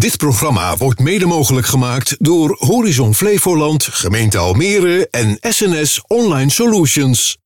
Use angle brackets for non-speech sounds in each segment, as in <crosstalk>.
Dit programma wordt mede mogelijk gemaakt door Horizon Flevoland, gemeente Almere en SNS Online Solutions.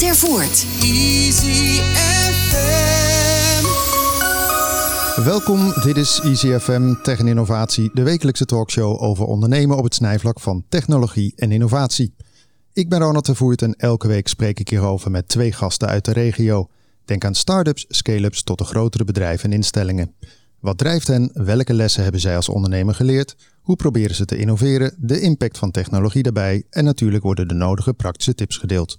Tervoort. Easy FM. Welkom, dit is Easy FM Tech en Innovatie, de wekelijkse talkshow over ondernemen op het snijvlak van technologie en innovatie. Ik ben Ronald Tervoort en elke week spreek ik hierover met twee gasten uit de regio. Denk aan start-ups, scale-ups tot de grotere bedrijven en instellingen. Wat drijft hen? Welke lessen hebben zij als ondernemer geleerd? Hoe proberen ze te innoveren? De impact van technologie daarbij en natuurlijk worden de nodige praktische tips gedeeld.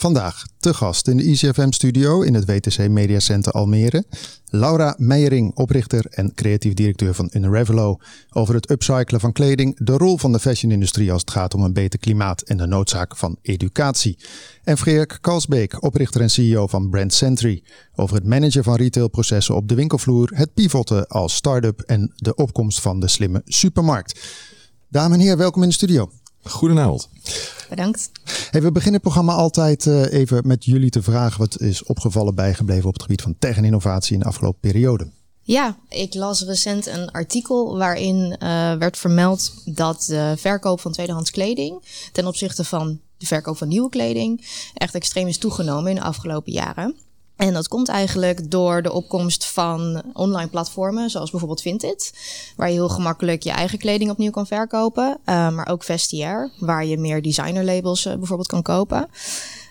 Vandaag te gast in de ICFM studio in het WTC Media Center Almere. Laura Meijering, oprichter en creatief directeur van Unrevelo. Over het upcyclen van kleding, de rol van de fashionindustrie als het gaat om een beter klimaat en de noodzaak van educatie. En Freek Kalsbeek, oprichter en CEO van Brand Sentry. Over het managen van retailprocessen op de winkelvloer, het pivoten als start-up en de opkomst van de slimme supermarkt. Dames en heren, welkom in de studio. Goedenavond. Bedankt. Hey, we beginnen het programma altijd uh, even met jullie te vragen wat is opgevallen bijgebleven op het gebied van tech en innovatie in de afgelopen periode. Ja, ik las recent een artikel waarin uh, werd vermeld dat de verkoop van tweedehands kleding ten opzichte van de verkoop van nieuwe kleding echt extreem is toegenomen in de afgelopen jaren. En dat komt eigenlijk door de opkomst van online platformen, zoals bijvoorbeeld Vinted, waar je heel gemakkelijk je eigen kleding opnieuw kan verkopen. Uh, maar ook Vestiaire, waar je meer designerlabels uh, bijvoorbeeld kan kopen.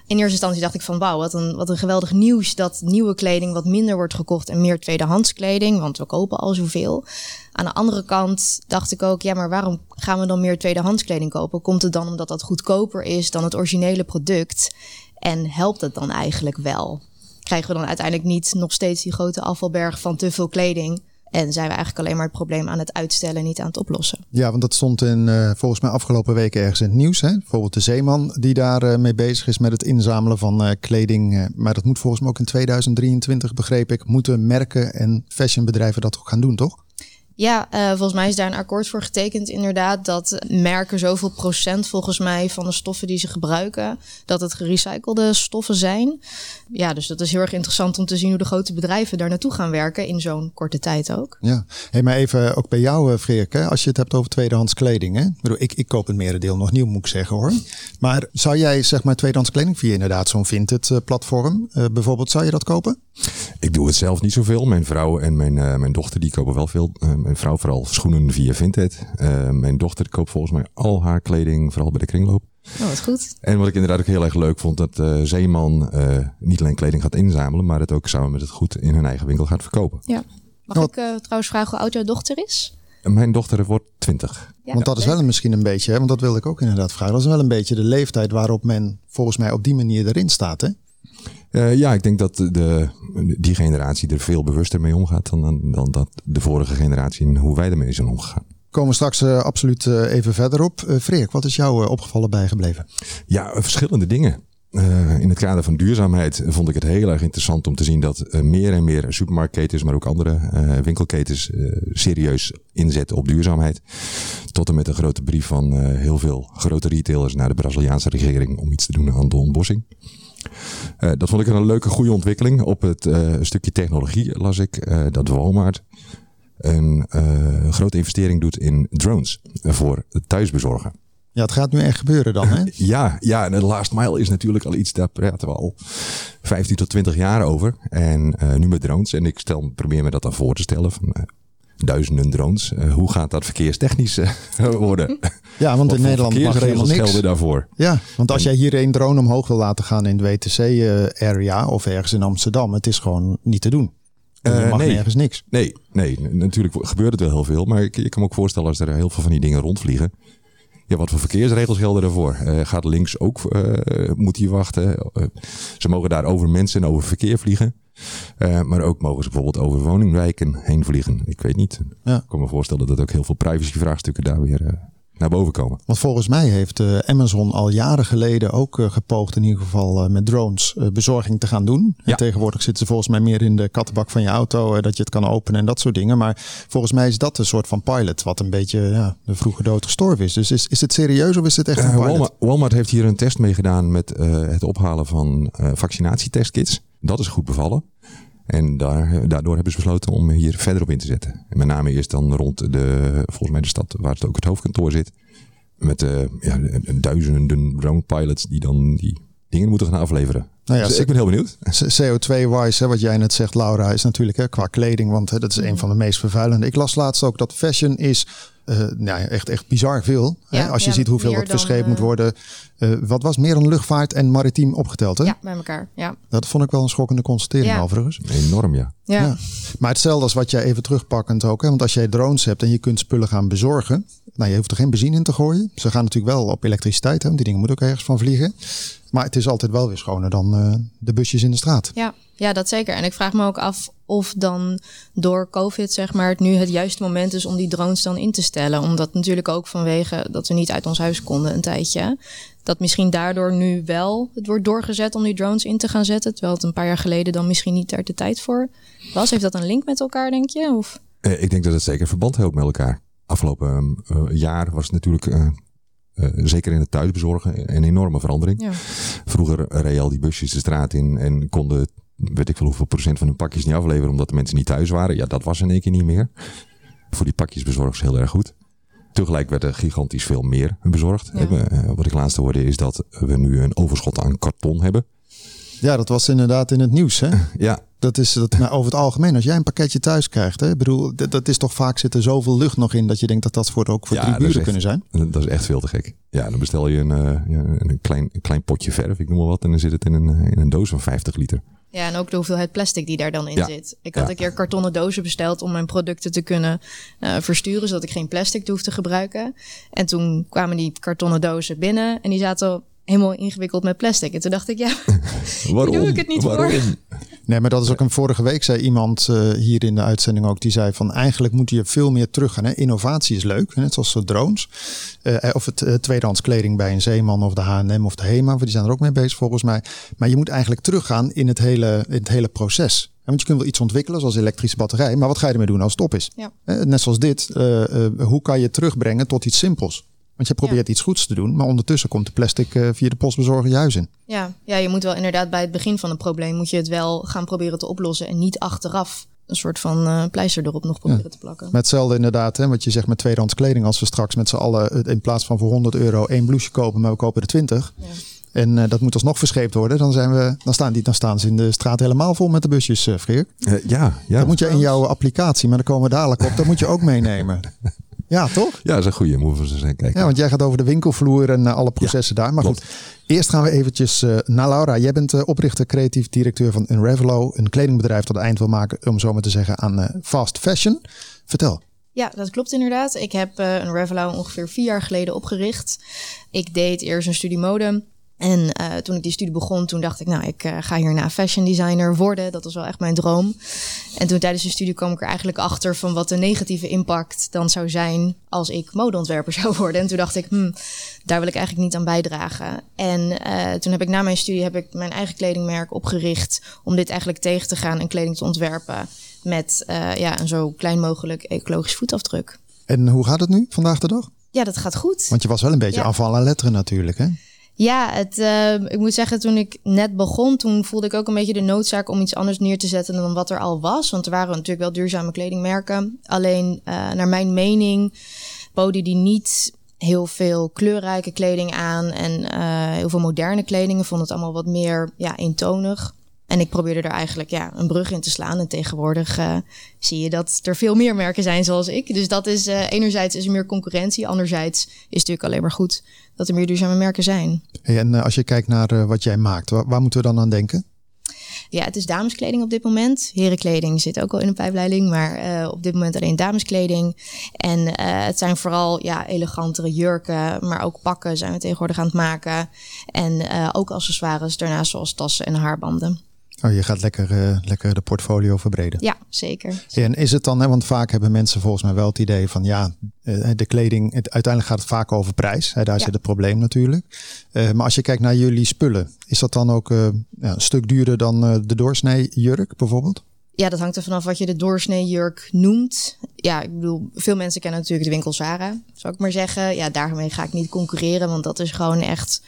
in eerste instantie dacht ik van wauw, wat een, wat een geweldig nieuws dat nieuwe kleding wat minder wordt gekocht en meer tweedehands kleding, want we kopen al zoveel. Aan de andere kant dacht ik ook, ja, maar waarom gaan we dan meer tweedehands kleding kopen? Komt het dan omdat dat goedkoper is dan het originele product? En helpt het dan eigenlijk wel? Krijgen we dan uiteindelijk niet nog steeds die grote afvalberg van te veel kleding? En zijn we eigenlijk alleen maar het probleem aan het uitstellen, niet aan het oplossen. Ja, want dat stond in, uh, volgens mij afgelopen weken ergens in het nieuws. Hè? Bijvoorbeeld de Zeeman die daar uh, mee bezig is met het inzamelen van uh, kleding. maar dat moet volgens mij ook in 2023, begreep ik, moeten merken en fashionbedrijven dat ook gaan doen, toch? Ja, uh, volgens mij is daar een akkoord voor getekend inderdaad dat merken zoveel procent volgens mij van de stoffen die ze gebruiken, dat het gerecyclede stoffen zijn. Ja, dus dat is heel erg interessant om te zien hoe de grote bedrijven daar naartoe gaan werken in zo'n korte tijd ook. Ja, hey, maar even ook bij jou Freek, hè? als je het hebt over tweedehands kleding. Hè? Ik, bedoel, ik, ik koop het merendeel nog nieuw moet ik zeggen hoor. Maar zou jij zeg maar tweedehands kleding via inderdaad zo'n Vinted platform uh, bijvoorbeeld, zou je dat kopen? Ik doe het zelf niet zoveel. Mijn vrouw en mijn, uh, mijn dochter die kopen wel veel. Uh, mijn vrouw vooral schoenen via Vinted. Uh, mijn dochter koopt volgens mij al haar kleding, vooral bij de kringloop. Oh, wat goed. En wat ik inderdaad ook heel erg leuk vond, dat Zeeman niet alleen kleding gaat inzamelen, maar het ook samen met het goed in hun eigen winkel gaat verkopen. Ja. Mag oh. ik trouwens vragen hoe oud jouw dochter is? Mijn dochter wordt 20. Ja, want dat is wel misschien een beetje, hè, want dat wilde ik ook inderdaad vragen. Dat is wel een beetje de leeftijd waarop men volgens mij op die manier erin staat. Hè? Uh, ja, ik denk dat de, die generatie er veel bewuster mee omgaat dan, dan, dan dat de vorige generatie en hoe wij ermee zijn omgegaan. Komen we straks uh, absoluut uh, even verder op. Freek, wat is jou opgevallen bijgebleven? Ja, verschillende dingen. in het kader van duurzaamheid vond ik het heel erg interessant om te zien dat meer en meer supermarktketens, maar ook andere winkelketens serieus inzetten op duurzaamheid. Tot en met een grote brief van heel veel grote retailers naar de Braziliaanse regering om iets te doen aan de ontbossing. Uh, dat vond ik een leuke, goede ontwikkeling. Op het uh, stukje technologie las ik uh, dat Walmart een grote investering doet in drones voor thuisbezorgen. Ja, het gaat nu echt gebeuren dan, hè? <laughs> ja, ja, en de last mile is natuurlijk al iets, daar praten we al 15 tot 20 jaar over. En nu met drones. En ik stel, probeer me dat dan voor te stellen. Van, duizenden drones. Uh, hoe gaat dat verkeerstechnisch uh, <laughs> worden? Ja, want in Nederland mag helemaal niks. gelden daarvoor. Ja, want als jij hier een drone omhoog wil laten gaan in de WTC-area of ergens in Amsterdam, het is gewoon niet te doen. Je mag nee, nergens niks. Nee, nee, natuurlijk gebeurt het wel heel veel. Maar ik, ik kan me ook voorstellen als er heel veel van die dingen rondvliegen. Ja, wat voor verkeersregels gelden daarvoor? Uh, gaat links ook, uh, moet hij wachten? Uh, ze mogen daar over mensen en over verkeer vliegen. maar ook mogen ze bijvoorbeeld over woningwijken heen vliegen. Ik weet niet. Ja. Ik kan me voorstellen dat ook heel veel privacyvraagstukken daar weer naar boven komen. Want volgens mij heeft uh, Amazon al jaren geleden ook uh, gepoogd in ieder geval uh, met drones bezorging te gaan doen. Ja. En tegenwoordig zitten ze volgens mij meer in de kattenbak van je auto, dat je het kan openen en dat soort dingen. Maar volgens mij is dat een soort van pilot, wat een beetje ja, de vroege dood gestorven is. Dus is, is het serieus of is het echt een pilot? Walmart, Walmart heeft hier een test mee gedaan met het ophalen van vaccinatietestkits. Dat is goed bevallen. En daar, daardoor hebben ze besloten om hier verder op in te zetten. En met name eerst dan rond de, volgens mij de stad waar het ook het hoofdkantoor zit. Met uh, ja, duizenden drone pilots die dan die dingen moeten gaan afleveren. Nou ja, dus ik ben heel benieuwd. CO2-wise, wat jij net zegt, Laura, is natuurlijk hè, qua kleding, want hè, dat is een van de meest vervuilende. Ik las laatst ook dat fashion is uh, nou, echt, echt bizar veel. Ja, hè? Als je ziet hoeveel dat verscheept moet worden. Uh, wat was meer dan luchtvaart en maritiem opgeteld? Hè? Ja, bij elkaar. Ja. Dat vond ik wel een schokkende constatering ja. overigens. Enorm, ja. ja. Ja. Maar hetzelfde als wat jij even terugpakkend ook. Hè? Want als jij drones hebt en je kunt spullen gaan bezorgen. Nou, je hoeft er geen benzine in te gooien. Ze gaan natuurlijk wel op elektriciteit. Hè? Want die dingen moeten ook ergens van vliegen. Maar het is altijd wel weer schoner dan uh, de busjes in de straat. Ja. ja, dat zeker. En ik vraag me ook af of dan door COVID, zeg maar, het nu het juiste moment is om die drones dan in te stellen. Omdat natuurlijk ook vanwege dat we niet uit ons huis konden een tijdje. Dat misschien daardoor nu wel het wordt doorgezet om die drones in te gaan zetten. Terwijl het een paar jaar geleden dan misschien niet er de tijd voor was. Heeft dat een link met elkaar, denk je? Of? Uh, ik denk dat het zeker verband heeft met elkaar. Afgelopen uh, jaar was het natuurlijk uh, uh, zeker in het thuisbezorgen een enorme verandering. Ja. Vroeger reed al die busjes de straat in en konden weet ik veel hoeveel procent van hun pakjes niet afleveren omdat de mensen niet thuis waren. Ja, dat was in één keer niet meer. Voor die pakjesbezorgers heel erg goed. Tegelijk werd er gigantisch veel meer bezorgd. Ja. Uh, wat ik laatst hoorde is dat we nu een overschot aan karton hebben. Ja, dat was inderdaad in het nieuws, hè? <laughs> Ja, Dat is dat, maar over het algemeen. Als jij een pakketje thuis krijgt, hè, bedoel, dat, dat is toch vaak zit er zoveel lucht nog in dat je denkt dat dat voor ook voor Ja, drie buren echt- kunnen zijn. Dat is echt veel te gek. Ja, dan bestel je een, eh, een, klein, een klein potje verf, ik noem maar wat. En dan zit het in een, eh, in een doos van 50 liter. Ja, en ook de hoeveelheid plastic die daar dan in Ja. zit. Ik had Ja. een keer kartonnen dozen besteld om mijn producten te kunnen eh, versturen, zodat ik geen plastic hoef te gebruiken. En toen kwamen die kartonnen dozen binnen en die zaten helemaal ingewikkeld met plastic. En toen dacht ik, ja, <laughs> Waarom? doe ik het niet voor. Nee, maar dat is ook een vorige week zei iemand eh, hier in de uitzending ook. Die zei van eigenlijk moet je veel meer teruggaan. Hè? Innovatie is leuk, net zoals eh, drones. Eh, of het eh, tweedehands kleding bij een zeeman of de H&M of de HEMA. Die zijn er ook mee bezig volgens mij. Maar je moet eigenlijk teruggaan in het hele, in het hele proces. Want je kunt wel iets ontwikkelen zoals elektrische batterij. Maar wat ga je ermee doen als het op is? Ja. Eh, net zoals dit. eh, eh, hoe kan je het terugbrengen tot iets simpels? Want je probeert iets goeds te doen. Maar ondertussen komt de plastic eh, via de postbezorger je huis in. ja, ja, je moet wel inderdaad bij het begin van een probleem moet je het wel gaan proberen te oplossen en niet achteraf een soort van eh, pleister erop nog proberen te plakken. Maar hetzelfde inderdaad, hè, wat je zegt met tweedehands kleding. Als we straks met z'n allen eh, in plaats van voor 100 euro één blouseje kopen, maar we kopen er 20. Ja. En eh, dat moet alsnog verscheept worden. Dan, zijn we, dan, staan die, dan staan ze in de straat helemaal vol met de busjes, eh Freek. Eh, ja, ja. Dat moet je in jouw applicatie, maar daar komen we dadelijk op. Dat moet je ook meenemen. <laughs> Ja, toch? ja, dat is een goede. Moeten we eens kijken. Ja, want jij gaat over de winkelvloer en eh, alle processen daar. Maar klopt. goed, eerst gaan we eventjes eh, naar Laura. Jij bent eh, oprichter, creatief directeur van Unravelo. Een kledingbedrijf dat eind wil maken, om zo maar te zeggen, aan eh, fast fashion. Vertel. Ja, dat klopt inderdaad. Ik heb eh, een Revelo ongeveer vier jaar geleden opgericht. Ik deed eerst een studie mode. En eh, toen ik die studie begon, toen dacht ik, nou, ik eh, ga hierna fashion designer worden. Dat was wel echt mijn droom. En toen tijdens de studie kwam ik er eigenlijk achter van wat de negatieve impact dan zou zijn als ik modeontwerper <laughs> zou worden. En toen dacht ik, hmm, daar wil ik eigenlijk niet aan bijdragen. En eh, toen heb ik na mijn studie heb ik mijn eigen kledingmerk opgericht om dit eigenlijk tegen te gaan en kleding te ontwerpen met ja, een zo klein mogelijk ecologisch voetafdruk. En hoe gaat het nu vandaag de dag? Ja, dat gaat goed. Want je was wel een beetje Ja. afval aan letteren natuurlijk, hè? Ja, het, eh, ik moet zeggen, toen ik net begon, toen voelde ik ook een beetje de noodzaak om iets anders neer te zetten dan wat er al was. Want er waren natuurlijk wel duurzame kledingmerken. Alleen, eh, naar mijn mening, boden die niet heel veel kleurrijke kleding aan en eh, heel veel moderne kleding. Ik vond het allemaal wat meer ja, eentonig. En ik probeerde er eigenlijk ja, een brug in te slaan. En tegenwoordig eh, zie je dat er veel meer merken zijn zoals ik. Dus dat is eh, enerzijds is er meer concurrentie. Anderzijds is het natuurlijk alleen maar goed dat er meer duurzame merken zijn. Hey, en eh, als je kijkt naar wat jij maakt, waar, waar moeten we dan aan denken? Ja, het is dameskleding op dit moment. Herenkleding zit ook al in de pijpleiding, maar op dit moment alleen dameskleding. En het zijn vooral ja, elegantere jurken, maar ook pakken zijn we tegenwoordig aan het maken. En ook accessoires daarnaast, zoals tassen en haarbanden. Oh, je gaat lekker, eh, lekker de portfolio verbreden. Ja, zeker. En is het dan, hè, want vaak hebben mensen volgens mij wel het idee van ja, eh, de kleding, het, uiteindelijk gaat het vaak over prijs. Hè, daar Ja. zit het probleem natuurlijk. Eh, maar als je kijkt naar jullie spullen, is dat dan ook ja, een stuk duurder dan de doorsnee jurk bijvoorbeeld? Ja, dat hangt er vanaf wat je de doorsnee jurk noemt. Ja, ik bedoel, veel mensen kennen natuurlijk de winkel Zara, zou ik maar zeggen. Ja, daarmee ga ik niet concurreren, want dat is gewoon echt...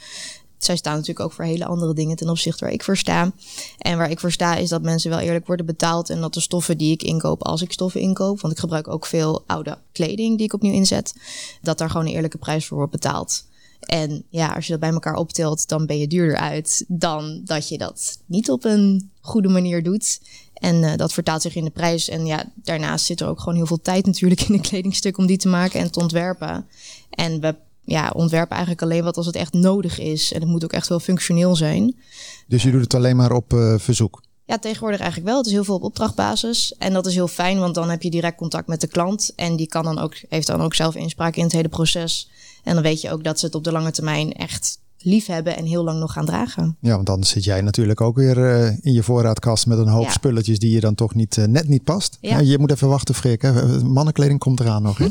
Zij staan natuurlijk ook voor hele andere dingen ten opzichte waar ik voor sta. En waar ik voor sta is dat mensen wel eerlijk worden betaald. En dat de stoffen die ik inkoop, als ik stoffen inkoop... want ik gebruik ook veel oude kleding die ik opnieuw inzet... dat daar gewoon een eerlijke prijs voor wordt betaald. En ja, als je dat bij elkaar optelt, dan ben je duurder uit dan dat je dat niet op een goede manier doet. En eh, dat vertaalt zich in de prijs. En ja, daarnaast zit er ook gewoon heel veel tijd natuurlijk in een <laughs> kledingstuk om die te maken en te ontwerpen. En we ja, ontwerpen eigenlijk alleen wat als het echt nodig is. En het moet ook echt wel functioneel zijn. Dus je doet het alleen maar op eh, verzoek. Ja, tegenwoordig eigenlijk wel. Het is heel veel op opdrachtbasis. En dat is heel fijn, want dan heb je direct contact met de klant. En die kan dan ook, heeft dan ook zelf inspraak in het hele proces. En dan weet je ook dat ze het op de lange termijn echt lief hebben en heel lang nog gaan dragen. Ja, want dan zit jij natuurlijk ook weer eh, in je voorraadkast met een hoop Ja. spulletjes die je dan toch niet, eh, net niet past. Ja. je moet even wachten, Freek. Hè. Mannenkleding komt eraan nog. <laughs>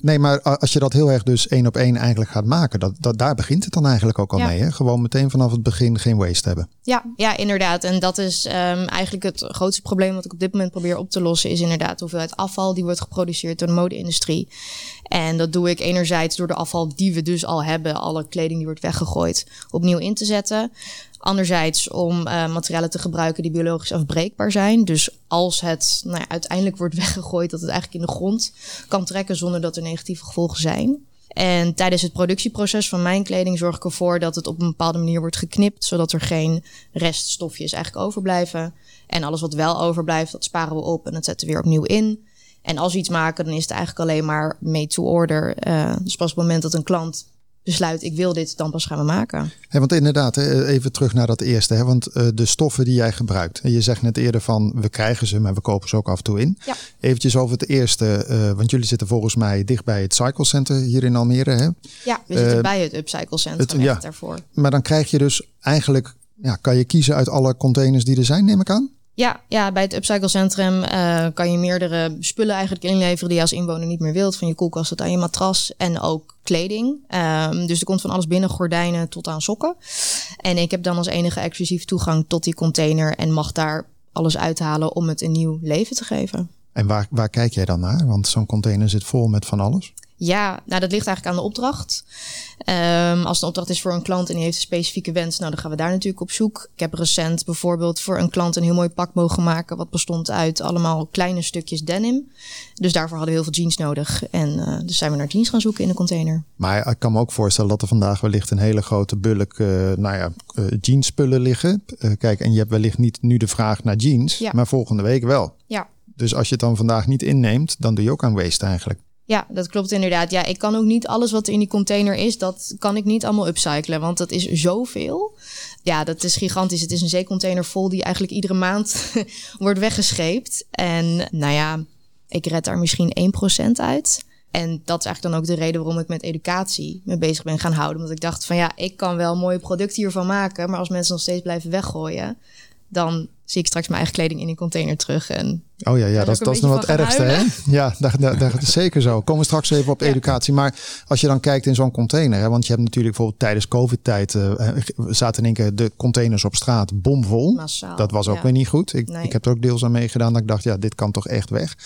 Nee, maar als je dat heel erg dus één op één eigenlijk gaat maken, dat, dat, daar begint het dan eigenlijk ook al Ja. mee. Hè? Gewoon meteen vanaf het begin geen waste hebben. Ja, ja, inderdaad. En dat is ehm, eigenlijk het grootste probleem wat ik op dit moment probeer op te lossen, is inderdaad de hoeveelheid afval die wordt geproduceerd door de mode-industrie. En dat doe ik enerzijds door de afval die we dus al hebben, alle kleding die wordt weggegooid, opnieuw in te zetten. Anderzijds om eh, materialen te gebruiken die biologisch afbreekbaar zijn. Dus als het nou ja, uiteindelijk wordt <laughs> weggegooid, dat het eigenlijk in de grond kan trekken zonder dat er negatieve gevolgen zijn. En tijdens het productieproces van mijn kleding zorg ik ervoor dat het op een bepaalde manier wordt geknipt, zodat er geen reststofjes eigenlijk overblijven. En alles wat wel overblijft, dat sparen we op en dat zetten we weer opnieuw in. En als we iets maken, dan is het eigenlijk alleen maar made to order. Uh, dus pas op het moment dat een klant besluit, ik wil dit, dan pas gaan we maken. Ja, want inderdaad, even terug naar dat eerste. Hè, want uh, de stoffen die jij gebruikt. Je zegt net eerder van, we krijgen ze, maar we kopen ze ook af en toe in. Ja. Eventjes over het eerste, want jullie zitten volgens mij dicht bij het Cycle Center hier in Almere. Hè? Ja, we zitten bij het Upcycle Center ja, daarvoor. Maar dan krijg je dus eigenlijk, ja, kan je kiezen uit alle containers die er zijn, neem ik aan? Ja, ja, bij het Upcycle Centrum uh, kan je meerdere spullen eigenlijk inleveren die je als inwoner niet meer wilt. Van je koelkast tot aan je matras en ook kleding. Um, dus er komt van alles binnen, gordijnen tot aan sokken. En ik heb dan als enige exclusief toegang tot die container en mag daar alles uithalen om het een nieuw leven te geven. En waar, waar kijk jij dan naar? Want zo'n container zit vol met van alles. Ja, nou dat ligt eigenlijk aan de opdracht. Um, als de opdracht is voor een klant en die heeft een specifieke wens, nou dan gaan we daar natuurlijk op zoek. Ik heb recent bijvoorbeeld voor een klant een heel mooi pak mogen maken, wat bestond uit allemaal kleine stukjes denim. Dus daarvoor hadden we heel veel jeans nodig. En uh, dus zijn we naar jeans gaan zoeken in de container. Maar ik kan me ook voorstellen dat er vandaag wellicht een hele grote bulk, uh, nou ja, uh, jeansspullen liggen. kijk, en je hebt wellicht niet nu de vraag naar jeans, ja. maar volgende week wel. Ja. Dus als je het dan vandaag niet inneemt, dan doe je ook aan waste eigenlijk. Ja, dat klopt inderdaad. Ja, ik kan ook niet alles wat in die container is, dat kan ik niet allemaal upcyclen, want dat is zoveel. Ja, dat is gigantisch. Het is een zeecontainer vol die eigenlijk iedere maand <laughs> wordt weggescheept. En nou ja, ik red daar misschien 1% uit. En dat is eigenlijk dan ook de reden waarom ik met educatie me bezig ben gaan houden. Omdat ik dacht van ja, ik kan wel mooie producten hiervan maken, maar als mensen nog steeds blijven weggooien, dan zie ik straks mijn eigen kleding in een container terug. En oh ja, ja dat, dat is nog wat ergste. Hè? <laughs> Ja, daar, daar, daar, is zeker zo. Komen we straks even op <laughs> educatie. Maar als je dan kijkt in zo'n container, hè, want je hebt natuurlijk bijvoorbeeld tijdens COVID-tijd uh, zaten in één keer de containers op straat bomvol. Massaal, dat was ook ja. weer niet goed. Ik, Nee. ik heb er ook deels aan meegedaan dat ik dacht, ja, dit kan toch echt weg.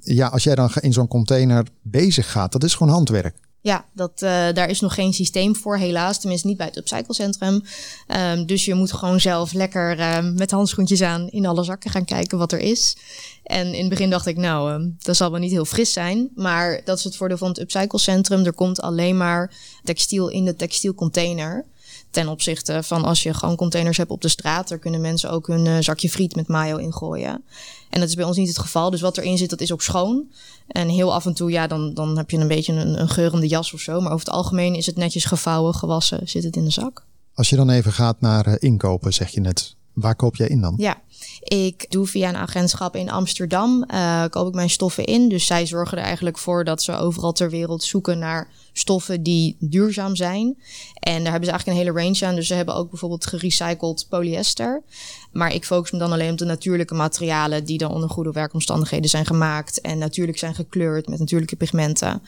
Ja, als jij dan in zo'n container bezig gaat, dat is gewoon handwerk. Ja, dat, uh, daar is nog geen systeem voor, helaas. Tenminste, niet bij het upcyclecentrum. Um, dus je moet gewoon zelf lekker uh, met handschoentjes aan in alle zakken gaan kijken wat er is. En in het begin dacht ik, nou, uh, dat zal wel niet heel fris zijn. Maar dat is het voordeel van het upcyclecentrum. Er komt alleen maar textiel in de textielcontainer. Ten opzichte van als je gewoon containers hebt op de straat, daar kunnen mensen ook hun uh, zakje friet met mayo ingooien. En dat is bij ons niet het geval. Dus wat erin zit, dat is ook schoon. En heel af en toe, ja, dan, dan heb je een beetje een, geurende jas of zo. Maar over het algemeen is het netjes gevouwen, gewassen, zit het in de zak. Als je dan even gaat naar uh, inkopen, zeg je net. Waar koop jij in dan? Ja, ik doe via een agentschap in Amsterdam, uh, koop ik mijn stoffen in. Dus zij zorgen er eigenlijk voor dat ze overal ter wereld zoeken naar stoffen die duurzaam zijn. En daar hebben ze eigenlijk een hele range aan. Dus ze hebben ook bijvoorbeeld gerecycled polyester. Maar ik focus me dan alleen op de natuurlijke materialen die dan onder goede werkomstandigheden zijn gemaakt. En natuurlijk zijn gekleurd met natuurlijke pigmenten.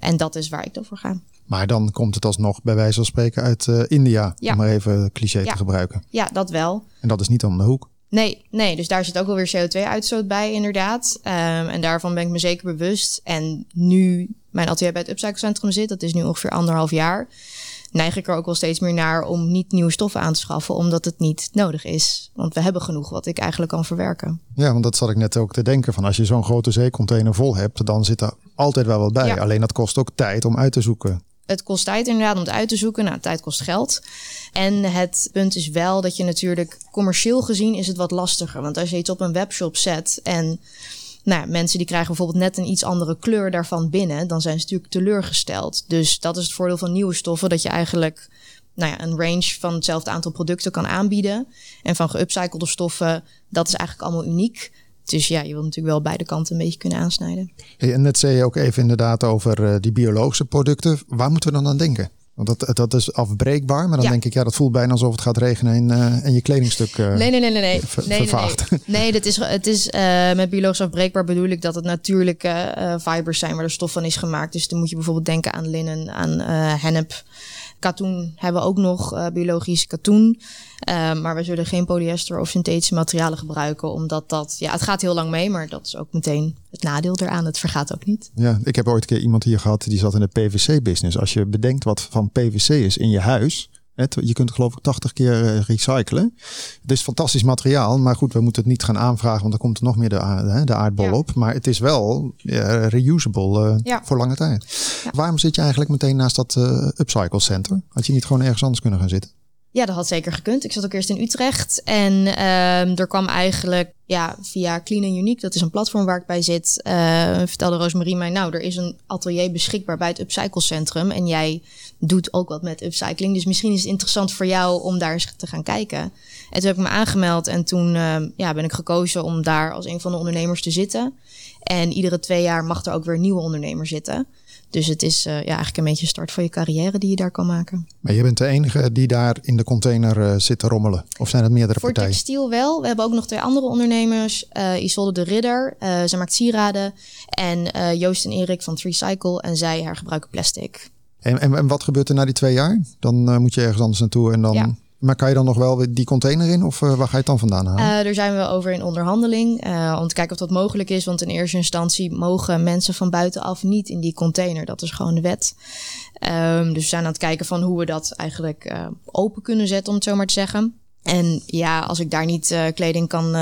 En dat is waar ik dan voor ga. Maar dan komt het alsnog bij wijze van spreken uit uh, India. Ja. Om maar even cliché Ja. te gebruiken. Ja, dat wel. En dat is niet om de hoek. Nee, nee, dus daar zit ook wel weer CO2-uitstoot bij, inderdaad. Um, en daarvan ben ik me zeker bewust. En nu mijn atelier bij het Upcyclecentrum zit, dat is nu ongeveer anderhalf jaar, neig ik er ook wel steeds meer naar om niet nieuwe stoffen aan te schaffen, omdat het niet nodig is. Want we hebben genoeg wat ik eigenlijk kan verwerken. Ja, want dat zat ik net ook te denken. Van als je zo'n grote zeecontainer vol hebt, dan zit er altijd wel wat bij. Ja. Alleen dat kost ook tijd om uit te zoeken. Het kost tijd inderdaad om het uit te zoeken. Nou, tijd kost geld. En het punt is wel dat je natuurlijk commercieel gezien is het wat lastiger. Want als je iets op een webshop zet en nou, mensen die krijgen bijvoorbeeld net een iets andere kleur daarvan binnen, dan zijn ze natuurlijk teleurgesteld. Dus dat is het voordeel van nieuwe stoffen, dat je eigenlijk nou ja, een range van hetzelfde aantal producten kan aanbieden. En van geupcyclede stoffen, dat is eigenlijk allemaal uniek. Dus ja, je wil natuurlijk wel beide kanten een beetje kunnen aansnijden. Hey, en net zei je ook even inderdaad over uh, die biologische producten. Waar moeten we dan aan denken? Want dat, dat is afbreekbaar, maar dan Ja. denk ik, ja, dat voelt bijna alsof het gaat regenen en, uh, en je kledingstuk uh, Nee, nee, nee, nee. nee. ver- nee, nee, vervaagt. nee. <laughs> Nee, dat is, het is uh, met biologisch afbreekbaar bedoel ik dat het natuurlijke fibers zijn waar de stof van is gemaakt. Dus dan moet je bijvoorbeeld denken aan linnen, aan hennep. Katoen hebben we ook nog, uh, biologisch katoen. Uh, maar we zullen geen polyester of synthetische materialen gebruiken, omdat dat, ja, het gaat heel lang mee, maar dat is ook meteen het nadeel eraan. Het vergaat ook niet. Ja, ik heb ooit een keer iemand hier gehad die zat in de PVC-business. Als je bedenkt wat van PVC is in je huis, Het, je kunt geloof ik 80 keer eh, recyclen. Het is fantastisch materiaal, maar goed, we moeten het niet gaan aanvragen, want dan komt er nog meer de, aardbol Ja. op. Maar het is wel reusable eh, Ja. voor lange tijd. Waarom zit je eigenlijk meteen naast dat eh, upcycle center? Had je niet gewoon ergens anders kunnen gaan zitten? Ja, dat had zeker gekund. Ik zat ook eerst in Utrecht. En ehm, er kwam eigenlijk ja, via Clean and Unique, dat is een platform waar ik bij zit, vertelde Rosemarie mij, nou, er is een atelier beschikbaar bij het Upcycle Centrum. En jij doet ook wat met upcycling. Dus misschien is het interessant voor jou om daar eens te gaan kijken. En toen heb ik me aangemeld en toen ehm, ja, ben ik gekozen om daar als een van de ondernemers te zitten. En iedere twee jaar mag er ook weer een nieuwe ondernemer zitten. Dus het is eh, ja, eigenlijk een beetje een start van je carrière die je daar kan maken. Maar je bent de enige die daar in de container eh, zit te rommelen. Of zijn het meerdere Voor partijen? textiel wel. We hebben ook nog twee andere ondernemers. eh Isolde de Ridder, zij maakt sieraden. En Joost en Erik van Recycle. En zij hergebruiken plastic. En, en, en wat gebeurt er na die twee jaar? Dan eh, moet je ergens anders naartoe en dan. Ja. Maar kan je dan nog wel die container in? Of eh, waar ga je het dan vandaan halen? Eh, daar zijn we over in onderhandeling. om te kijken of dat mogelijk is. Want in eerste instantie mogen mensen van buitenaf niet in die container. Dat is gewoon de wet. Ehm, dus we zijn aan het kijken van hoe we dat eigenlijk open kunnen zetten, om het zo maar te zeggen. En ja, als ik daar niet kleding kan,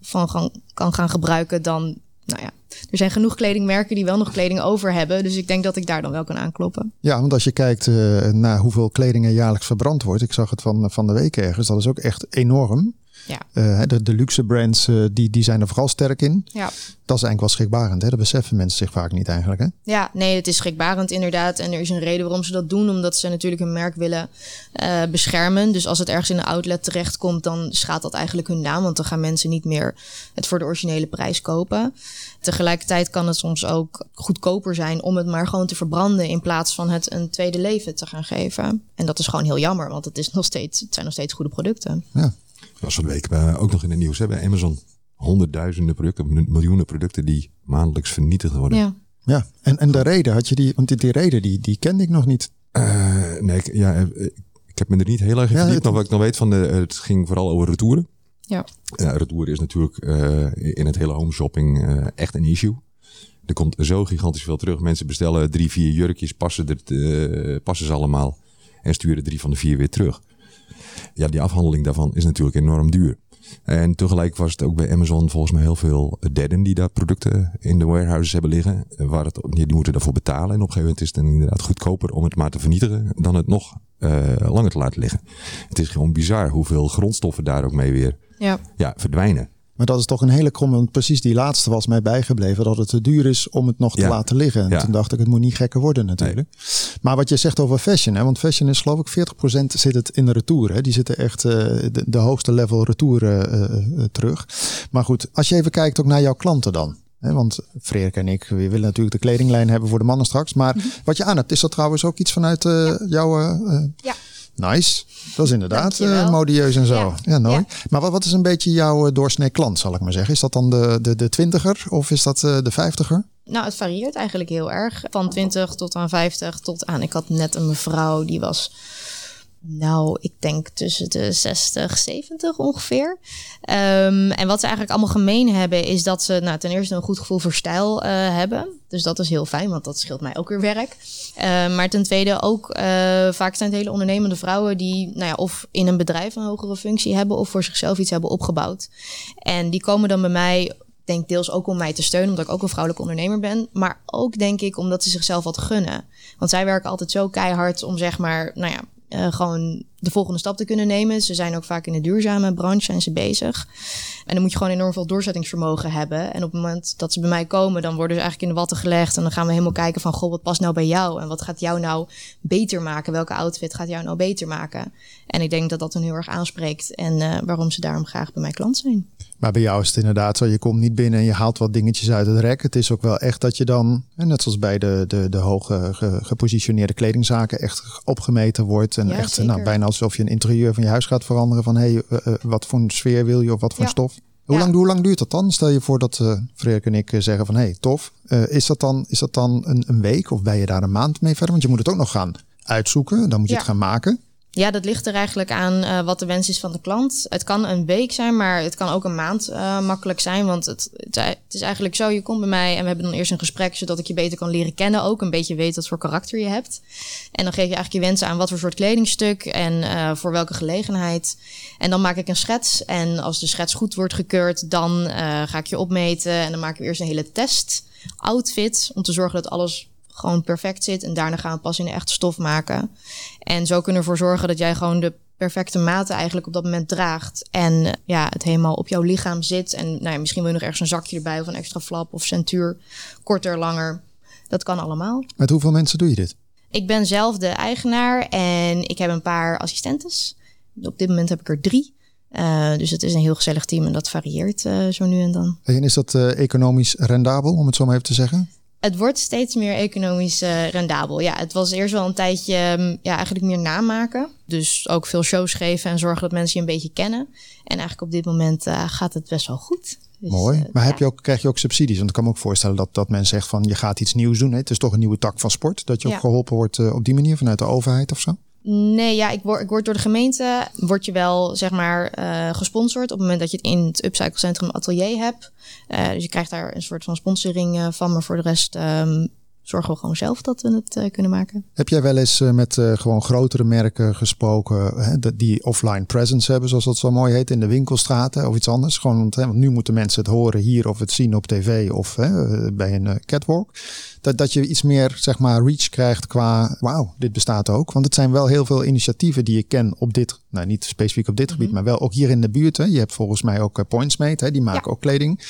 van gaan, kan gaan gebruiken, dan, nou ja, er zijn genoeg kledingmerken die wel nog kleding over hebben. Dus ik denk dat ik daar dan wel kan aankloppen. Ja, want als je kijkt eh, naar hoeveel kleding er jaarlijks verbrand wordt. Ik zag het van, van de week ergens. Dat is ook echt enorm. Ja. Eh, de, de luxe brands eh, die, die zijn er vooral sterk in. Ja. Dat is eigenlijk wel schrikbarend. Hè? Dat beseffen mensen zich vaak niet eigenlijk. Hè? Ja, nee, het is schrikbarend inderdaad. En er is een reden waarom ze dat doen. Omdat ze natuurlijk hun merk willen beschermen. Dus als het ergens in een outlet terechtkomt, dan schaadt dat eigenlijk hun naam. Want dan gaan mensen niet meer het voor de originele prijs kopen. Tegelijkertijd kan het soms ook goedkoper zijn om het maar gewoon te verbranden. In plaats van het een tweede leven te gaan geven. En dat is gewoon heel jammer, want het, is nog steeds, het zijn nog steeds goede producten. Ja. was van de week eh, ook nog in het nieuws hè, bij Amazon. Honderdduizenden producten, miljoenen producten die maandelijks vernietigd worden. Ja. ja. En, en de reden had je die, want die, die reden die, die kende ik nog niet. Eh, nee, ik, ja, eh, ik heb me er niet heel erg in Ja, verdiept. het- Maar wat ik nog weet van de, het ging vooral over retouren. Ja. Ja, retouren is natuurlijk eh, in het hele home shopping eh, echt een issue. Er komt zo gigantisch veel terug. Mensen bestellen drie, vier jurkjes, passen, er, eh, passen ze allemaal en sturen drie van de vier weer terug. Ja, die afhandeling daarvan is natuurlijk enorm duur. En tegelijk was het ook bij Amazon volgens mij heel veel derden die daar producten in de warehouses hebben liggen. Waar het, die moeten daarvoor betalen. En op een gegeven moment is het inderdaad goedkoper om het maar te vernietigen dan het nog langer te laten liggen. Het is gewoon bizar hoeveel grondstoffen daar ook mee weer Ja. ja, verdwijnen. Maar dat is toch een hele kromme, want precies die laatste was mij bijgebleven. Dat het te duur is om het nog te Ja. laten liggen. En Ja. toen dacht ik, het moet niet gekker worden natuurlijk. Maar wat je zegt over fashion, hè, want fashion is geloof ik 40% zit het in de retour. Hè. Die zitten echt eh, de, de hoogste level retour eh, eh, terug. Maar goed, als je even kijkt ook naar jouw klanten dan. Hè, want Freek en ik, we willen natuurlijk de kledinglijn hebben voor de mannen straks. Maar wat je aan hebt, is dat trouwens ook iets vanuit eh, jouw... Ja. Nice. Dat is inderdaad eh, modieus en zo. Ja, Ja. mooi. Ja. Maar wat, wat is een beetje jouw eh, doorsnee klant, zal ik maar zeggen? Is dat dan de, de, de twintiger of is dat eh, de vijftiger? Nou, het varieert eigenlijk heel erg. Van 20 tot aan 50 tot aan. Ik had net een mevrouw die was. Nou, ik denk tussen de 60, 70 ongeveer. Ehm, en wat ze eigenlijk allemaal gemeen hebben, is dat ze nou, ten eerste een goed gevoel voor stijl eh, hebben. Dus dat is heel fijn, want dat scheelt mij ook weer werk. Eh, maar ten tweede ook, eh, vaak zijn het hele ondernemende vrouwen die nou ja, of in een bedrijf een hogere functie hebben of voor zichzelf iets hebben opgebouwd. En die komen dan bij mij denk deels ook om mij te steunen, omdat ik ook een vrouwelijke ondernemer ben. Maar ook denk ik omdat ze zichzelf wat gunnen. Want zij werken altijd zo keihard om zeg maar, nou ja, gewoon de volgende stap te kunnen nemen. Ze zijn ook vaak in de duurzame branche zijn ze bezig. En dan moet je gewoon enorm veel doorzettingsvermogen hebben. En op het moment dat ze bij mij komen, dan worden ze eigenlijk in de watten gelegd. En dan gaan we helemaal kijken van, goh, wat past nou bij jou? En wat gaat jou nou beter maken? Welke outfit gaat jou nou beter maken? En ik denk dat dat hen heel erg aanspreekt. En eh, waarom ze daarom graag bij mij klant zijn. Maar bij jou is het inderdaad zo, je komt niet binnen en je haalt wat dingetjes uit het rek. Het is ook wel echt dat je dan, en net zoals bij de, de, de hoge ge- gepositioneerde kledingzaken, echt opgemeten wordt. En Ja, echt nou, bijna alsof je een interieur van je huis gaat veranderen. Van hé, hey, eh, eh, wat voor een sfeer wil je of wat voor Ja. stof? Hoe, Ja. lang, hoe lang duurt dat dan? Stel je voor dat eh Freek en ik zeggen van hé, hey, tof. Is dat dan, is dat dan een, een week of ben je daar een maand mee verder? Want je moet het ook nog gaan uitzoeken, dan moet je Ja. het gaan maken. Ja, dat ligt er eigenlijk aan uh, wat de wens is van de klant. Het kan een week zijn, maar het kan ook een maand uh, makkelijk zijn. Want het, het, is eigenlijk zo, je komt bij mij en we hebben dan eerst een gesprek... zodat ik je beter kan leren kennen, ook een beetje weet wat voor karakter je hebt. En dan geef je eigenlijk je wensen aan wat voor soort kledingstuk en uh, voor welke gelegenheid. En dan maak ik een schets en als de schets goed wordt gekeurd... dan ga ik je opmeten en dan maken we eerst een hele test outfit... om te zorgen dat alles gewoon perfect zit. En daarna gaan we pas in de echte stof maken. En zo kunnen we ervoor zorgen dat jij gewoon de perfecte maten eigenlijk op dat moment draagt. En eh, ja, het helemaal op jouw lichaam zit. En nou ja, misschien wil je nog ergens een zakje erbij of een extra flap of centuur. Korter, langer. Dat kan allemaal. Met hoeveel mensen doe je dit? Ik ben zelf de eigenaar en ik heb een paar assistentes. Op dit moment heb ik er drie. Uh, dus het is een heel gezellig team en dat varieert uh, zo nu en dan. En is dat uh, economisch rendabel, om het zo maar even te zeggen? Het wordt steeds meer economisch uh, rendabel. Ja, het was eerst wel een tijdje um, ja, eigenlijk meer namaken. Dus ook veel shows geven en zorgen dat mensen je een beetje kennen. En eigenlijk op dit moment uh, gaat het best wel goed. Dus, Mooi. Uh, maar heb je ook, krijg je ook subsidies? Want ik kan me ook voorstellen dat, dat men zegt van je gaat iets nieuws doen. Hè? Het is toch een nieuwe tak van sport. Dat je ook geholpen wordt op die manier vanuit de overheid of zo? Nee, ja, ik word, ik word door de gemeente, word je wel zeg maar uh, gesponsord op het moment dat je het in het Upcycle Centrum atelier hebt. Uh, dus je krijgt daar een soort van sponsoring uh, van, maar voor de rest um, zorgen we gewoon zelf dat we het uh, kunnen maken. Heb jij wel eens uh, met uh, gewoon grotere merken gesproken hè, die offline presence hebben, zoals dat zo mooi heet, in de winkelstraten of iets anders? Gewoon, want, hè, want nu moeten mensen het horen hier of het zien op tv of hè, bij een catwalk. Dat, dat je iets meer zeg maar reach krijgt qua wauw, dit bestaat ook. Want het zijn wel heel veel initiatieven die je ken op dit, nou niet specifiek op dit mm -hmm. gebied, maar wel ook hier in de buurt. Hè. Je hebt volgens mij ook Pointsmate, hè, die maken ja. ook kleding.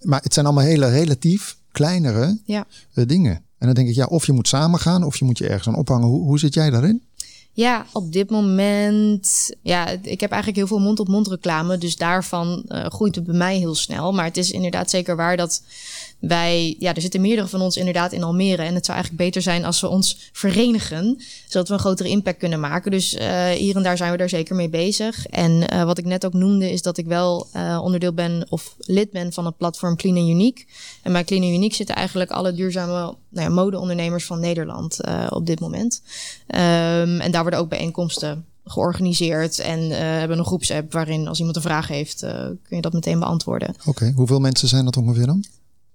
Maar het zijn allemaal hele relatief kleinere ja. dingen. En dan denk ik, ja, of je moet samen gaan of je moet je ergens aan ophangen. Hoe, hoe zit jij daarin? Ja, op dit moment. Ja, ik heb eigenlijk heel veel mond-op-mond reclame. Dus daarvan uh, groeit het bij mij heel snel. Maar het is inderdaad zeker waar dat wij, ja, er zitten meerdere van ons inderdaad in Almere. En het zou eigenlijk beter zijn als we ons verenigen, zodat we een grotere impact kunnen maken. Dus uh, hier en daar zijn we daar zeker mee bezig. En uh, wat ik net ook noemde, is dat ik wel uh, onderdeel ben of lid ben van het platform Clean and Unique. En bij Clean and Unique zitten eigenlijk alle duurzame nou ja, modeondernemers van Nederland op dit moment. Um, en daar worden ook bijeenkomsten georganiseerd en uh, hebben een groepsapp waarin als iemand een vraag heeft, kun je dat meteen beantwoorden. Oké, hoeveel mensen zijn dat ongeveer dan?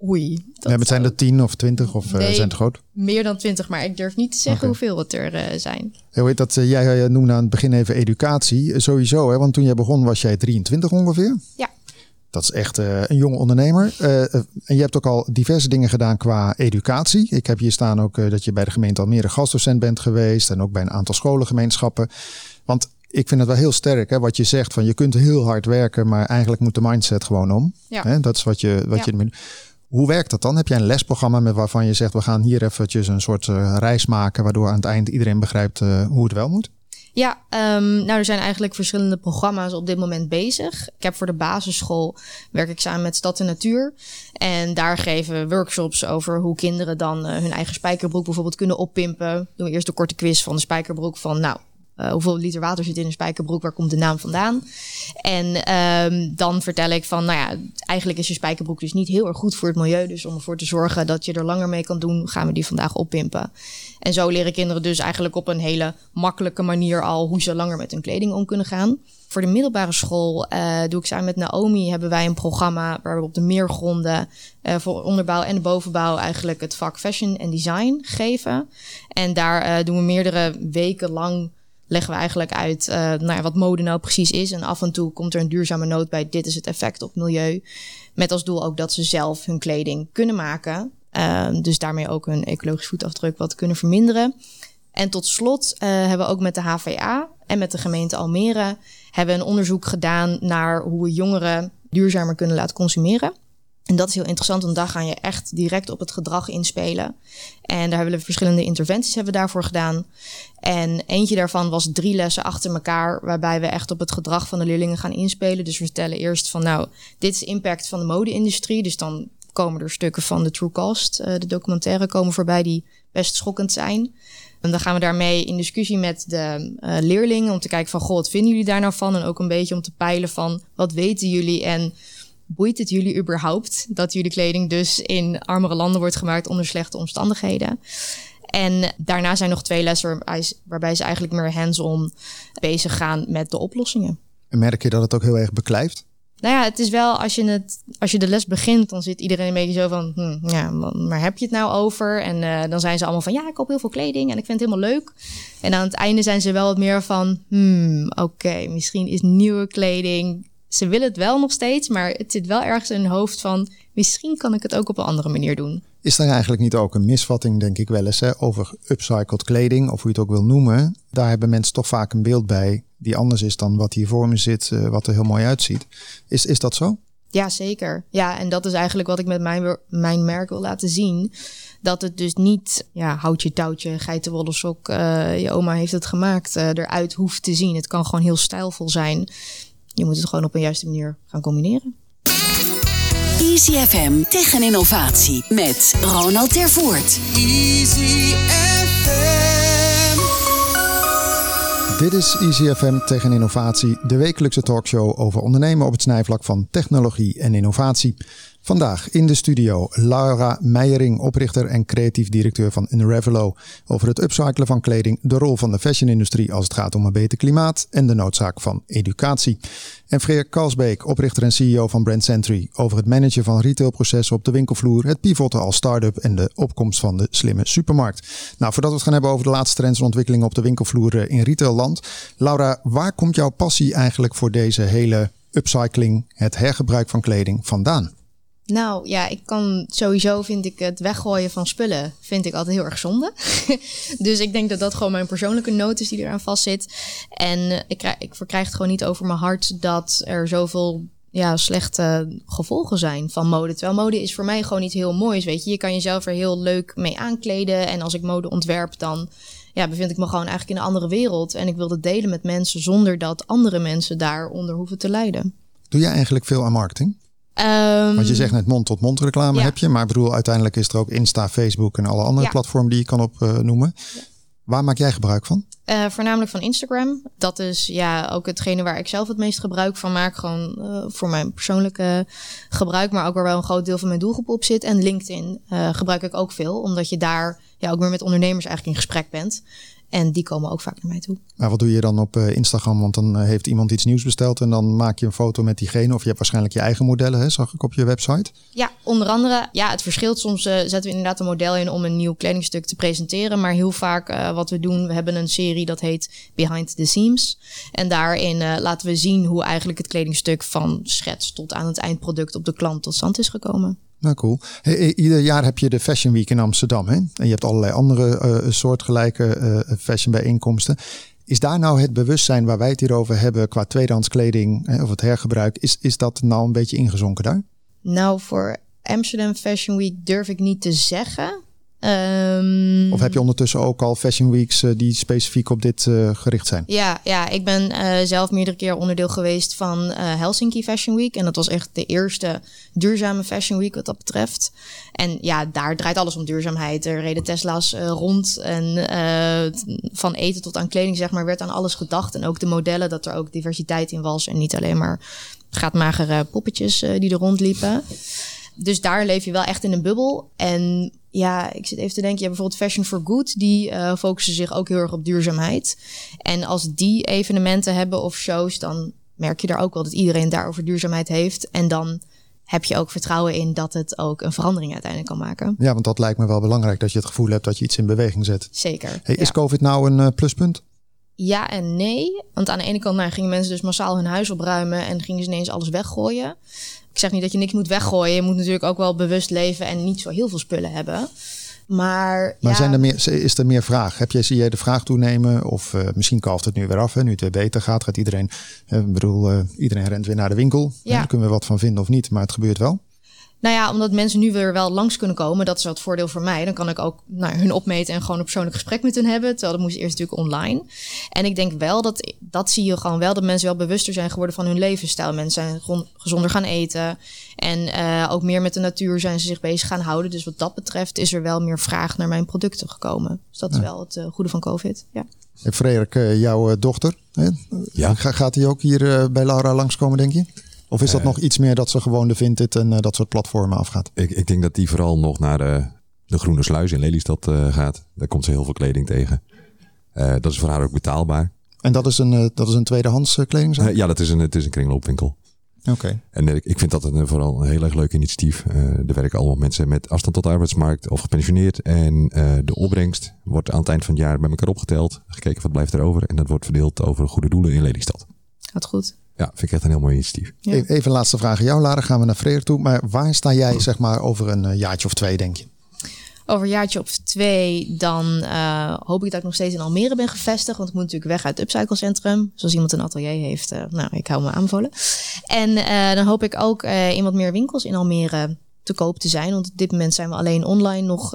Oei. Dat ja, zijn er tien of twintig of nee, uh, zijn het groot? Meer dan twintig, maar ik durf niet te zeggen okay. hoeveel het er uh, zijn. Heet dat? Uh, jij noemde aan het begin even educatie. Sowieso, hè? want toen jij begon was jij 23 ongeveer. Ja. Dat is echt een jonge ondernemer. en je hebt ook al diverse dingen gedaan qua educatie. Ik heb hier staan ook dat je bij de gemeente Almere gastdocent bent geweest. En ook bij een aantal scholengemeenschappen. Want ik vind het wel heel sterk hè, wat je zegt. Van je kunt heel hard werken, maar eigenlijk moet de mindset gewoon om. Ja. Hè? Dat is wat je, wat ja. je hoe werkt dat dan? Heb jij een lesprogramma met waarvan je zegt we gaan hier eventjes een soort uh, reis maken, waardoor aan het eind iedereen begrijpt uh, hoe het wel moet? Ja, um, nou er zijn eigenlijk verschillende programma's op dit moment bezig. Ik heb voor de basisschool werk ik samen met Stad en Natuur. En daar geven we workshops over hoe kinderen dan uh, hun eigen spijkerbroek bijvoorbeeld kunnen oppimpen. Doen we eerst de korte quiz van de spijkerbroek van nou, uh, hoeveel liter water zit in een spijkerbroek? Waar komt de naam vandaan? En um, dan vertel ik van, nou ja, eigenlijk is je spijkerbroek dus niet heel erg goed voor het milieu. Dus om ervoor te zorgen dat je er langer mee kan doen, gaan we die vandaag oppimpen. En zo leren kinderen dus eigenlijk op een hele makkelijke manier al hoe ze langer met hun kleding om kunnen gaan. Voor de middelbare school uh, doe ik samen met Naomi hebben wij een programma waar we op de meergronden uh, voor onderbouw en de bovenbouw eigenlijk het vak fashion en design geven. En daar doen we meerdere weken lang leggen we eigenlijk uit uh, wat mode nou precies is. En af en toe komt er een duurzame noot bij. Dit is het effect op milieu. Met als doel ook dat ze zelf hun kleding kunnen maken. Uh, dus daarmee ook hun ecologisch voetafdruk wat kunnen verminderen. En tot slot uh, hebben we ook met de HVA en met de gemeente Almere hebben een onderzoek gedaan naar hoe we jongeren duurzamer kunnen laten consumeren. En dat is heel interessant, want daar ga je echt direct op het gedrag inspelen. En daar hebben we verschillende interventies hebben we daarvoor gedaan. En eentje daarvan was drie lessen achter elkaar, waarbij we echt op het gedrag van de leerlingen gaan inspelen. Dus we vertellen eerst van, nou, dit is de impact van de mode-industrie. Dus dan komen er stukken van de True Cost, uh, de documentaire, komen voorbij die best schokkend zijn. En dan gaan we daarmee in discussie met de uh, leerlingen om te kijken van, goh, wat vinden jullie daar nou van? En ook een beetje om te peilen van, wat weten jullie en boeit het jullie überhaupt dat jullie kleding dus in armere landen wordt gemaakt onder slechte omstandigheden? En daarna zijn nog twee lessen waarbij ze, waarbij ze eigenlijk meer hands-on bezig gaan met de oplossingen. En merk je dat het ook heel erg beklijft? Nou ja, het is wel als je, het, als je de les begint, dan zit iedereen een beetje zo van, hm, ja, maar heb je het nou over? En uh, dan zijn ze allemaal van, ja, ik koop heel veel kleding en ik vind het helemaal leuk. En aan het einde zijn ze wel wat meer van, hmm, oké, okay, misschien is nieuwe kleding. Ze willen het wel nog steeds, maar het zit wel ergens in hun hoofd van, misschien kan ik het ook op een andere manier doen. Is er eigenlijk niet ook een misvatting, denk ik wel eens, hè, over upcycled kleding, of hoe je het ook wil noemen? Daar hebben mensen toch vaak een beeld bij die anders is dan wat hier voor me zit, uh, wat er heel mooi uitziet. Is, is dat zo? Ja, zeker. Ja, en dat is eigenlijk wat ik met mijn, mijn merk wil laten zien. Dat het dus niet ja, houtje touwtje, geitenwolle sok, uh, je oma heeft het gemaakt, uh, eruit hoeft te zien. Het kan gewoon heel stijlvol zijn. Je moet het gewoon op een juiste manier gaan combineren. Easy FM tegen innovatie met Ronald Tervoort. Easy FM. Dit is Easy FM tegen innovatie, de wekelijkse talkshow over ondernemen op het snijvlak van technologie en innovatie. Vandaag in de studio Laura Meijering, oprichter en creatief directeur van Unravelo. Over het upcyclen van kleding, de rol van de fashionindustrie als het gaat om een beter klimaat en de noodzaak van educatie. En Freer Kalsbeek, oprichter en CEO van Brand Century. Over het managen van retailprocessen op de winkelvloer, het pivoten als start-up en de opkomst van de slimme supermarkt. Nou, voordat we het gaan hebben over de laatste trends en ontwikkelingen op de winkelvloer in retailland. Laura, waar komt jouw passie eigenlijk voor deze hele upcycling, het hergebruik van kleding vandaan? Nou ja, ik kan sowieso vind ik het weggooien van spullen vind ik altijd heel erg zonde. <laughs> dus ik denk dat dat gewoon mijn persoonlijke noot is die eraan vastzit. En ik, krijg, ik verkrijg het gewoon niet over mijn hart dat er zoveel ja, slechte gevolgen zijn van mode. Terwijl mode is voor mij gewoon niet heel moois, weet je. Je kan jezelf er heel leuk mee aankleden. En als ik mode ontwerp, dan ja, bevind ik me gewoon eigenlijk in een andere wereld. En ik wil het delen met mensen zonder dat andere mensen daaronder hoeven te lijden. Doe jij eigenlijk veel aan marketing? Um, Want je zegt net mond-tot-mond reclame ja. heb je. Maar ik bedoel, uiteindelijk is er ook Insta, Facebook en alle andere ja. platformen die je kan opnoemen. Ja. Waar maak jij gebruik van? Uh, voornamelijk van Instagram. Dat is ja ook hetgene waar ik zelf het meest gebruik van maak. Gewoon uh, voor mijn persoonlijke gebruik. Maar ook waar wel een groot deel van mijn doelgroep op zit. En LinkedIn uh, gebruik ik ook veel. Omdat je daar ja, ook meer met ondernemers eigenlijk in gesprek bent. En die komen ook vaak naar mij toe. Maar wat doe je dan op uh, Instagram? Want dan uh, heeft iemand iets nieuws besteld en dan maak je een foto met diegene. Of je hebt waarschijnlijk je eigen modellen, hè? zag ik op je website. Ja, onder andere. Ja, het verschilt. Soms uh, zetten we inderdaad een model in om een nieuw kledingstuk te presenteren. Maar heel vaak wat we doen, we hebben een serie dat heet Behind the Seams. En daarin laten we zien hoe eigenlijk het kledingstuk van schets tot aan het eindproduct op de klant tot stand is gekomen. Nou, cool. Ieder jaar heb je de Fashion Week in Amsterdam. Hè? En je hebt allerlei andere uh, soortgelijke uh, fashion bijeenkomsten. Is daar nou het bewustzijn waar wij het hier over hebben qua tweedehands kleding hè, of het hergebruik, is, is dat nou een beetje ingezonken daar? Nou, voor Amsterdam Fashion Week durf ik niet te zeggen. Um, of heb je ondertussen ook al Fashion Weeks uh, die specifiek op dit uh, gericht zijn? Ja, ja ik ben uh, zelf meerdere keer onderdeel geweest van Helsinki Fashion Week. En dat was echt de eerste duurzame Fashion Week wat dat betreft. En ja, daar draait alles om duurzaamheid. Er reden Tesla's rond. En van eten tot aan kleding, zeg maar, werd aan alles gedacht. En ook de modellen, dat er ook diversiteit in was. En niet alleen maar gaatmagere poppetjes die er rondliepen. Dus daar leef je wel echt in een bubbel. En ja, ik zit even te denken, je hebt bijvoorbeeld Fashion for Good, die uh, focussen zich ook heel erg op duurzaamheid. En als die evenementen hebben of shows, dan merk je daar ook wel dat iedereen daar over duurzaamheid heeft. En dan heb je ook vertrouwen in dat het ook een verandering uiteindelijk kan maken. Ja, want dat lijkt me wel belangrijk, dat je het gevoel hebt dat je iets in beweging zet. Zeker. Hey, is ja. COVID nou een uh, pluspunt? Ja en nee. Want aan de ene kant nou, gingen mensen dus massaal hun huis opruimen en gingen ze ineens alles weggooien. Ik zeg niet dat je niks moet weggooien. Je moet natuurlijk ook wel bewust leven en niet zo heel veel spullen hebben. Maar, maar ja. zijn er meer, is er meer vraag? Heb je, zie jij de vraag toenemen? Of uh, misschien kalft het nu weer af. Hè? Nu het weer beter gaat, gaat iedereen. Uh, bedoel, uh, iedereen rent weer naar de winkel. Ja. Daar kunnen we wat van vinden of niet, maar het gebeurt wel. Nou ja, omdat mensen nu weer wel langs kunnen komen, dat is wel het voordeel voor mij. Dan kan ik ook nou, hun opmeten en gewoon een persoonlijk gesprek met hen hebben. Terwijl dat moest eerst natuurlijk online. En ik denk wel dat, dat zie je gewoon wel, dat mensen wel bewuster zijn geworden van hun levensstijl. Mensen zijn gewoon gezonder gaan eten. En uh, ook meer met de natuur zijn ze zich bezig gaan houden. Dus wat dat betreft is er wel meer vraag naar mijn producten gekomen. Dus dat is wel het uh, goede van COVID. Ja. Hey Frederik, uh, jouw dochter, hè? Ja. gaat die ook hier bij Laura langskomen, denk je? Of is dat uh, nog iets meer dat ze gewoon de Vinted en uh, dat soort platformen afgaat? Ik, ik denk dat die vooral nog naar de de Groene Sluis in Lelystad uh, gaat. Daar komt ze heel veel kleding tegen. Uh, dat is voor haar ook betaalbaar. En dat is een, uh, dat is een tweedehands kledingzaak? ja, dat is een, het is een kringloopwinkel. Oké. En ik vind dat een, vooral een heel erg leuk initiatief. er werken allemaal mensen met afstand tot de arbeidsmarkt of gepensioneerd. En de opbrengst wordt aan het eind van het jaar bij elkaar opgeteld. Gekeken wat blijft er over. En dat wordt verdeeld over goede doelen in Lelystad. Gaat goed. Ja, vind ik echt een heel mooi initiatief. Ja. E-, even laatste vraag aan jou, Lara. Gaan we naar Freer toe. Maar waar sta jij zeg maar over een jaartje of twee, denk je? over een jaartje of twee, dan uh, hoop ik dat ik nog steeds in Almere ben gevestigd. Want ik moet natuurlijk weg uit het Upcycle Centrum. Zoals iemand een atelier heeft. Uh, nou, ik hou me aanbevolen. En uh, dan hoop ik ook in wat meer winkels in Almere te koop te zijn. Want op dit moment zijn we alleen online nog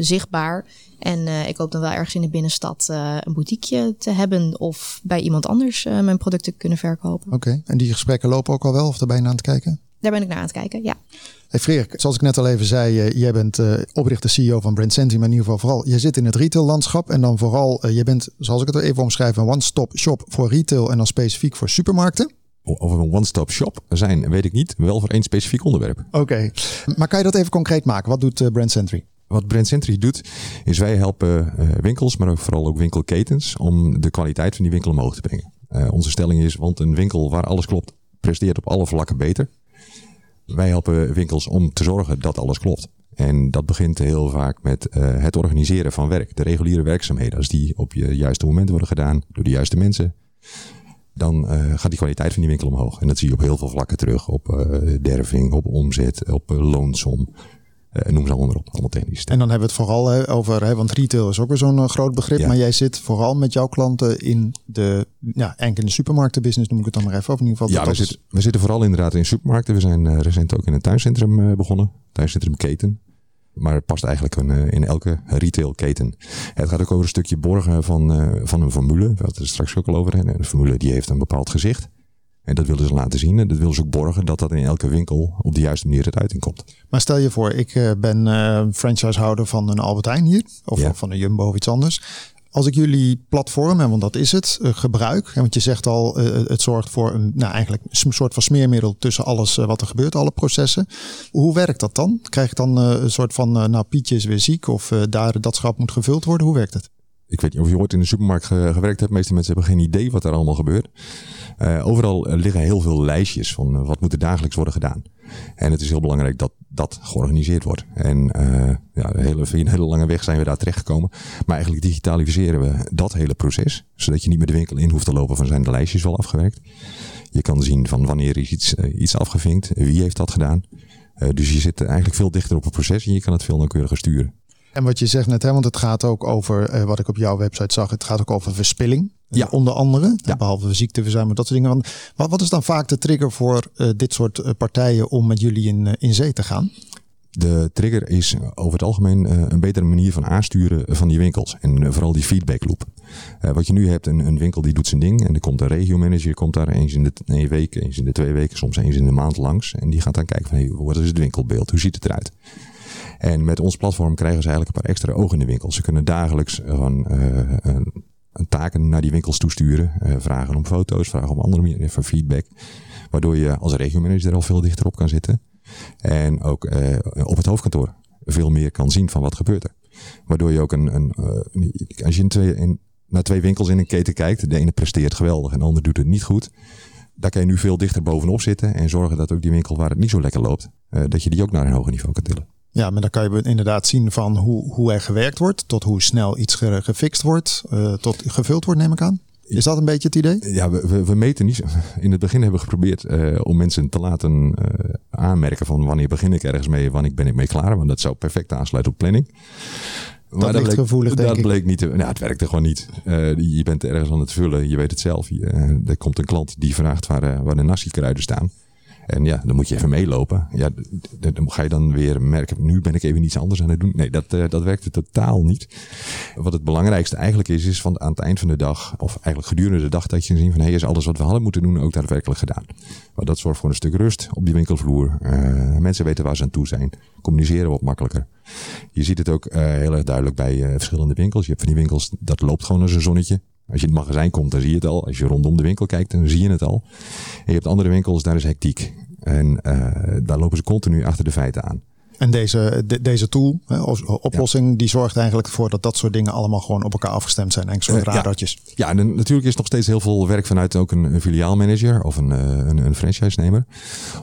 zichtbaar. En ik hoop dan wel ergens in de binnenstad een boutiqueje te hebben. Of bij iemand anders mijn producten kunnen verkopen. Oké, en die gesprekken lopen ook al wel? Of daar je aan het kijken? Daar ben ik naar aan het kijken, ja. Hey Freek, zoals ik net al even zei, jij bent oprichter CEO van Brand Senti, maar in ieder geval vooral, je zit in het retaillandschap en dan vooral, je bent, zoals ik het even omschrijf, een one-stop shop voor retail en dan specifiek voor supermarkten. Of een one-stop shop zijn, weet ik niet, wel voor één specifiek onderwerp. Oké, okay. maar kan je dat even concreet maken? Wat doet Brand Sentry? Wat Brand Sentry doet, is wij helpen winkels, maar ook vooral ook winkelketens, om de kwaliteit van die winkel omhoog te brengen. onze stelling is, want een winkel waar alles klopt, presteert op alle vlakken beter. Wij helpen winkels om te zorgen dat alles klopt. En dat begint heel vaak met uh, het organiseren van werk. De reguliere werkzaamheden. Als die op je juiste moment worden gedaan door de juiste mensen. Dan uh, gaat die kwaliteit van die winkel omhoog. En dat zie je op heel veel vlakken terug. Op uh, derving, op omzet, op loonsom. Uh, noem ze allemaal op, allemaal technisch. En dan hebben we het vooral hè, over, hè, want retail is ook weer zo'n groot begrip. Ja. Maar jij zit vooral met jouw klanten in de, ja, eigenlijk in de supermarktenbusiness, noem ik het dan maar even. Of in ieder geval. Ja, we, we zitten vooral inderdaad in supermarkten. We zijn recent ook in een tuincentrum begonnen. Tuincentrum Keten. Maar het past eigenlijk in, in elke retailketen. Het gaat ook over een stukje borgen van, van een formule. We hadden het straks ook al over. En een formule die heeft een bepaald gezicht. En dat willen ze laten zien. En dat willen ze ook borgen dat dat in elke winkel op de juiste manier het uiting komt. Maar stel je voor, ik uh, ben franchisehouder van een Albert Heijn hier. Of ja. van een Jumbo of iets anders. Als ik jullie platform, want dat is het, uh, gebruik. Want je zegt al, het zorgt voor een, nou eigenlijk een soort van smeermiddel tussen alles wat er gebeurt, alle processen. Hoe werkt dat dan? Krijg ik dan een soort van, nou Pietje is weer ziek of daar dat schap moet gevuld worden? Hoe werkt het? Ik weet niet of je ooit in de supermarkt gewerkt hebt. De meeste mensen hebben geen idee wat er allemaal gebeurt. Uh, overal liggen heel veel lijstjes van uh, wat moet er dagelijks worden gedaan. En het is heel belangrijk dat dat georganiseerd wordt. En uh, ja, een hele, een hele lange weg zijn we daar terechtgekomen. Maar eigenlijk digitaliseren we dat hele proces. Zodat je niet meer de winkel in hoeft te lopen van zijn de lijstjes wel afgewerkt. Je kan zien van wanneer is iets, iets afgevinkt. Wie heeft dat gedaan. dus je zit eigenlijk veel dichter op het proces en je kan het veel nauwkeuriger sturen. En wat je zegt net, hè, want het gaat ook over, uh, wat ik op jouw website zag, het gaat ook over verspilling. Ja. Onder andere, ja. behalve ziekteverzuim, dat soort dingen. Wat, wat is dan vaak de trigger voor uh, dit soort uh, partijen om met jullie in, in zee te gaan? De trigger is over het algemeen een betere manier van aansturen van die winkels. En vooral die feedback loop. wat je nu hebt, een, een, winkel die doet zijn ding. En er komt een regiomanager, komt daar eens in de een week, eens in de twee weken, soms eens in de maand langs. En die gaat dan kijken van, hey, wat is het winkelbeeld? Hoe ziet het eruit? En met ons platform krijgen ze eigenlijk een paar extra ogen in de winkel. Ze kunnen dagelijks gewoon uh, een, een taken naar die winkels toesturen. Uh, vragen om foto's, vragen om andere manieren van feedback. Waardoor je als regiomanager er al veel dichter op kan zitten. En ook op het hoofdkantoor veel meer kan zien van wat gebeurt er. Waardoor je ook een, een als je twee, in, naar twee winkels in een keten kijkt, de ene presteert geweldig en de ander doet het niet goed. Daar kan je nu veel dichter bovenop zitten en zorgen dat ook die winkel waar het niet zo lekker loopt, dat je die ook naar een hoger niveau kan tillen. Ja, maar dan kan je inderdaad zien van hoe, hoe er gewerkt wordt, tot hoe snel iets gefixt wordt, uh, tot gevuld wordt, neem ik aan. Is dat een beetje het idee? Ja, we, we, we meten niet. <laughs> In het begin hebben we geprobeerd uh, om mensen te laten uh, aanmerken van wanneer begin ik ergens mee, wanneer ben ik mee klaar. Want dat zou perfect aansluiten op planning. Maar dat, dat bleek, gevoelig, denk dat ik. bleek niet. Te, nou, het werkte gewoon niet. Uh, je bent ergens aan het vullen. Je weet het zelf. Je, er komt een klant die vraagt waar, waar de nasi-kruiden staan. En ja, dan moet je even meelopen. Ja, dan ga je dan weer merken, nu ben ik even iets anders aan het doen. Nee, dat, uh, dat werkte totaal niet. Wat het belangrijkste eigenlijk is, is van aan het eind van de dag, of eigenlijk gedurende de dag, dat je zien van, hé, hey, is alles wat we hadden moeten doen ook daadwerkelijk gedaan. Maar dat zorgt voor een stuk rust op die winkelvloer. Uh, mensen weten waar ze aan toe zijn. Communiceren wat makkelijker. Je ziet het ook uh, heel erg duidelijk bij verschillende winkels. Je hebt van die winkels, dat loopt gewoon als een zonnetje. Als je in het magazijn komt, dan zie je het al. Als je rondom de winkel kijkt, dan zie je het al. En je hebt andere winkels, daar is hectiek. En uh, daar lopen ze continu achter de feiten aan. En deze, de- deze tool, hè, oplossing, die zorgt eigenlijk ervoor dat dat soort dingen allemaal gewoon op elkaar afgestemd zijn. En soort Eh, ja. radartjes. Ja, en natuurlijk is nog steeds heel veel werk vanuit ook een, een filiaalmanager of een, eh, een, een franchise-nemer.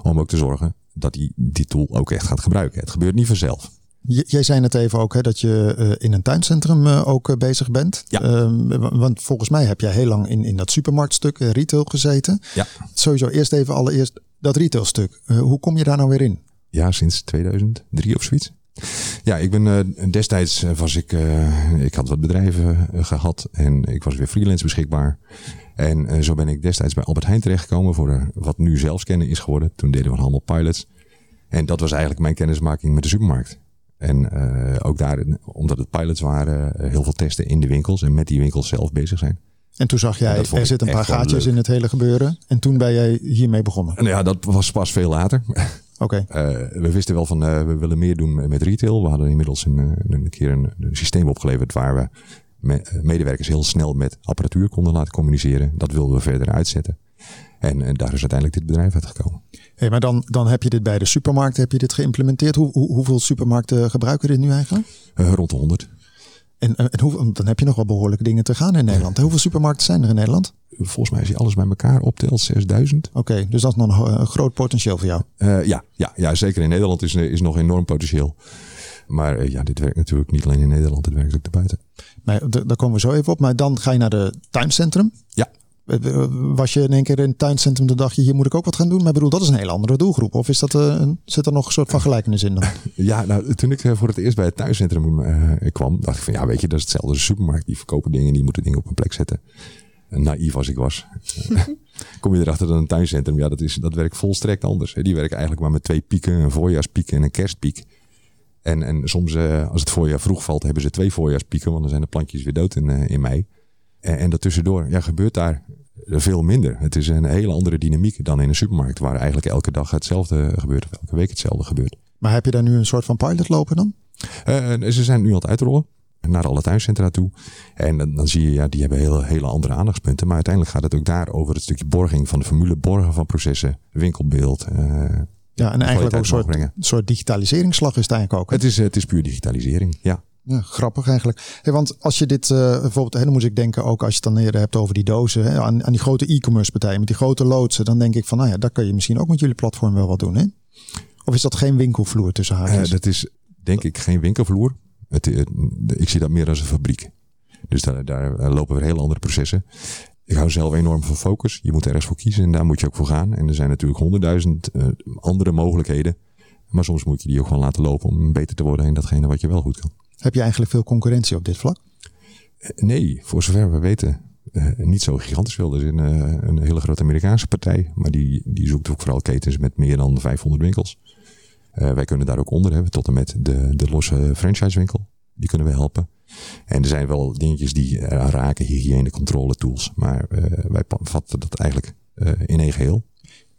Om ook te zorgen dat die die tool ook echt gaat gebruiken. Het gebeurt niet vanzelf. Jij zei net even ook hè, dat je eh, in een tuincentrum eh, ook eh, bezig bent. Ja. Ehm, wa- want volgens mij heb jij heel lang in, in dat supermarktstuk retail gezeten. Ja. Sowieso eerst even allereerst dat retailstuk. Hoe kom je daar nou weer in? Ja, sinds 2003 of zoiets. Ja, ik ben destijds was ik, ik had wat bedrijven eh, gehad en ik was weer freelance beschikbaar. En zo ben ik destijds bij Albert Heijn terechtgekomen voor de, wat nu zelfscannen is geworden. Toen deden we allemaal pilots. En dat was eigenlijk mijn kennismaking met de supermarkt. En eh, ook daar, omdat het pilots waren, eh, heel veel testen in de winkels en met die winkels zelf bezig zijn. En toen zag jij, er zitten een paar gaatjes in het hele gebeuren. En toen ben jij hiermee begonnen. En ja, dat was pas veel later. Oké. <laughs> Eh, we wisten wel van we willen meer doen met retail. We hadden inmiddels een, een keer een, een systeem opgeleverd waar we me- medewerkers heel snel met apparatuur konden laten communiceren. Dat wilden we verder uitzetten. En, en daar is uiteindelijk dit bedrijf uitgekomen. Hey, maar dan, dan heb je dit bij de supermarkt heb je dit geïmplementeerd. Hoe, hoe, hoeveel supermarkten gebruiken dit nu eigenlijk? Eh, rond de 100. En, en hoe, dan heb je nog wel behoorlijke dingen te gaan in Nederland. Hoeveel supermarkten zijn er in Nederland? Volgens mij als je alles bij elkaar optelt, 6000. Oké, dus dat is nog een, groot potentieel voor jou. Eh, ja, ja, ja, zeker in Nederland is, is nog enorm potentieel. Maar eh, ja, dit werkt natuurlijk niet alleen in Nederland, het werkt ook daarbuiten. Maar daar komen we zo even op. Maar dan ga je naar de tuincentrum. Ja. Eh, eh, Was je in één keer in het tuincentrum, dan dacht je, hier moet ik ook wat gaan doen. Maar ik bedoel, dat is een hele andere doelgroep. Of is dat, eh, een, zit er nog een soort van gelijkenis in dan? <laughs> Ja, nou, toen ik voor het eerst bij het thuiscentrum eh, kwam, dacht ik van ja, weet je, dat is hetzelfde als een supermarkt. Die verkopen dingen, die moeten dingen op een plek zetten. En naïef als ik was. <laughs> Kom je erachter dat een tuincentrum, ja, dat, is, dat werkt volstrekt anders. Die werken eigenlijk maar met twee pieken, een voorjaarspiek en een kerstpiek. En, en soms, als het voorjaar vroeg valt, hebben ze twee voorjaarspieken, want dan zijn de plantjes weer dood in, in mei. En, en daartussendoor, ja, gebeurt daar veel minder. Het is een hele andere dynamiek dan in een supermarkt, waar eigenlijk elke dag hetzelfde gebeurt, of elke week hetzelfde gebeurt. Maar heb je daar nu een soort van pilot lopen dan? Eh, ze zijn nu aan het uitrollen naar alle tuincentra toe. En dan, dan zie je, ja, die hebben hele, hele andere aandachtspunten. Maar uiteindelijk gaat het ook daar over het stukje borging van de formule, borgen van processen, winkelbeeld. eh, Ja, en eigenlijk ook een soort, soort digitaliseringsslag is het eigenlijk ook. hè? Het is, het is puur digitalisering, ja. Ja, grappig eigenlijk. Want als je dit eh, bijvoorbeeld, hè, dan moet ik denken ook als je het dan hebt over die dozen, hè, aan, aan die grote e-commerce partijen met die grote loodsen, dan denk ik van, nou ja, daar kun je misschien ook met jullie platform wel wat doen, hè? Of is dat geen winkelvloer tussen Eh, haakjes? dat is denk ik geen winkelvloer. Eh, ik zie dat meer als een fabriek. Dus daar, daar eh, lopen weer hele andere processen. Ik hou zelf enorm van focus. Je moet ergens voor kiezen en daar moet je ook voor gaan. En er zijn natuurlijk honderdduizend eh, andere mogelijkheden. Maar soms moet je die ook gewoon laten lopen om beter te worden in datgene wat je wel goed kan. Heb je eigenlijk veel concurrentie op dit vlak? Eh, Nee, voor zover we weten, eh, niet zo gigantisch veel. Er is een, eh, een hele grote Amerikaanse partij, maar die, die zoekt ook vooral ketens met meer dan 500 winkels. Wij kunnen daar ook onder hebben, tot en met de, de losse franchisewinkel. Die kunnen we helpen. En er zijn wel dingetjes die raken, hygiëne, controle, tools. Maar wij vatten dat eigenlijk in één geheel.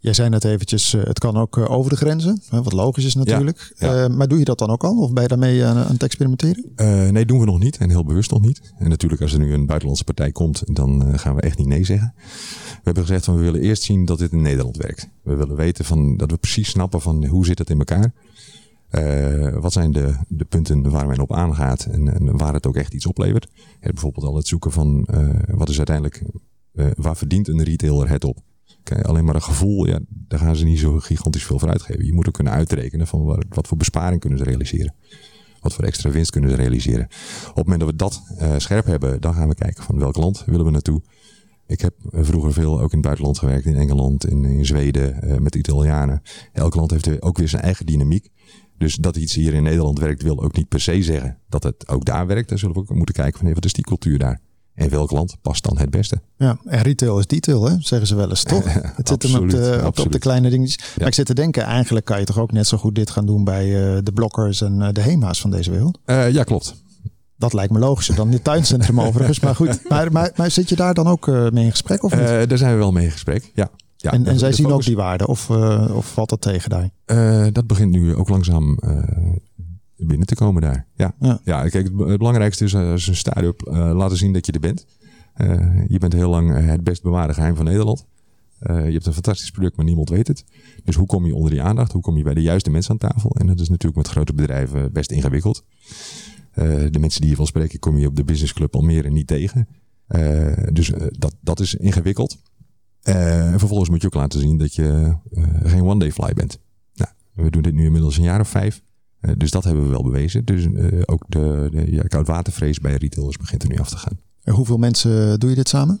Jij zei net eventjes, eh, het kan ook eh, over de grenzen, wat logisch is natuurlijk. ja. Eh, maar doe je dat dan ook al? Of ben je daarmee aan, aan het experimenteren? Nee, doen we nog niet en heel bewust nog niet. En natuurlijk als er nu een buitenlandse partij komt, dan gaan we echt niet nee zeggen. We hebben gezegd van we willen eerst zien dat dit in Nederland werkt. We willen weten van, dat we precies snappen van hoe zit het in elkaar. Eh, wat zijn de, de punten waar men op aangaat en, en waar het ook echt iets oplevert. Bijvoorbeeld al het zoeken van wat is uiteindelijk, waar verdient een retailer het op. Alleen maar een gevoel, ja, daar gaan ze niet zo gigantisch veel voor uitgeven. Je moet ook kunnen uitrekenen van wat, wat voor besparing kunnen ze realiseren. Wat voor extra winst kunnen ze realiseren. Op het moment dat we dat eh, scherp hebben, dan gaan we kijken van welk land willen we naartoe. Ik heb eh, vroeger veel ook in het buitenland gewerkt, in Engeland, in, in Zweden, eh, met Italianen. Elk land heeft ook weer zijn eigen dynamiek. Dus dat iets hier in Nederland werkt, wil ook niet per se zeggen dat het ook daar werkt. Dan zullen we ook moeten kijken van wat is die cultuur daar? En welk land past dan het beste? Ja, en retail is detail, hè? zeggen ze wel eens, toch? <laughs> Het zit hem op de, op, de, op de absoluut. kleine dingetjes. Maar ik zit te denken, eigenlijk kan je toch ook net zo goed dit gaan doen bij eh, de blokkers en eh, de HEMA's van deze wereld? Eh, ja, klopt. Dat lijkt me logischer dan dit tuincentrum <laughs> overigens. Maar goed, maar, maar, maar zit je daar dan ook mee in gesprek of niet? Daar zijn we wel mee in gesprek. Ja. ja en en zij zien ook die waarde of, of valt dat tegen daar? Dat begint nu ook langzaam binnen te komen daar. Ja, Ja. ja. kijk, het, het belangrijkste is eh, als een start-up eh, laten zien dat je er bent. Eh, je bent heel lang eh, het best bewaarde geheim van Nederland. Eh, je hebt een fantastisch product, maar niemand weet het. Dus hoe kom je onder die aandacht? Hoe kom je bij de juiste mensen aan tafel? En dat is natuurlijk met grote bedrijven best ingewikkeld. Eh, de mensen die je wil spreken, kom je op de Business Club Almere niet tegen. Eh, dus eh, dat, dat is ingewikkeld. Eh, en vervolgens moet je ook laten zien dat je eh, geen one-day fly bent. Nou, we doen dit nu inmiddels een jaar of vijf. Eh, dus dat hebben we wel bewezen. Dus eh, ook de, de ja, koudwatervrees bij retailers begint er nu af te gaan. En hoeveel mensen doe je dit samen?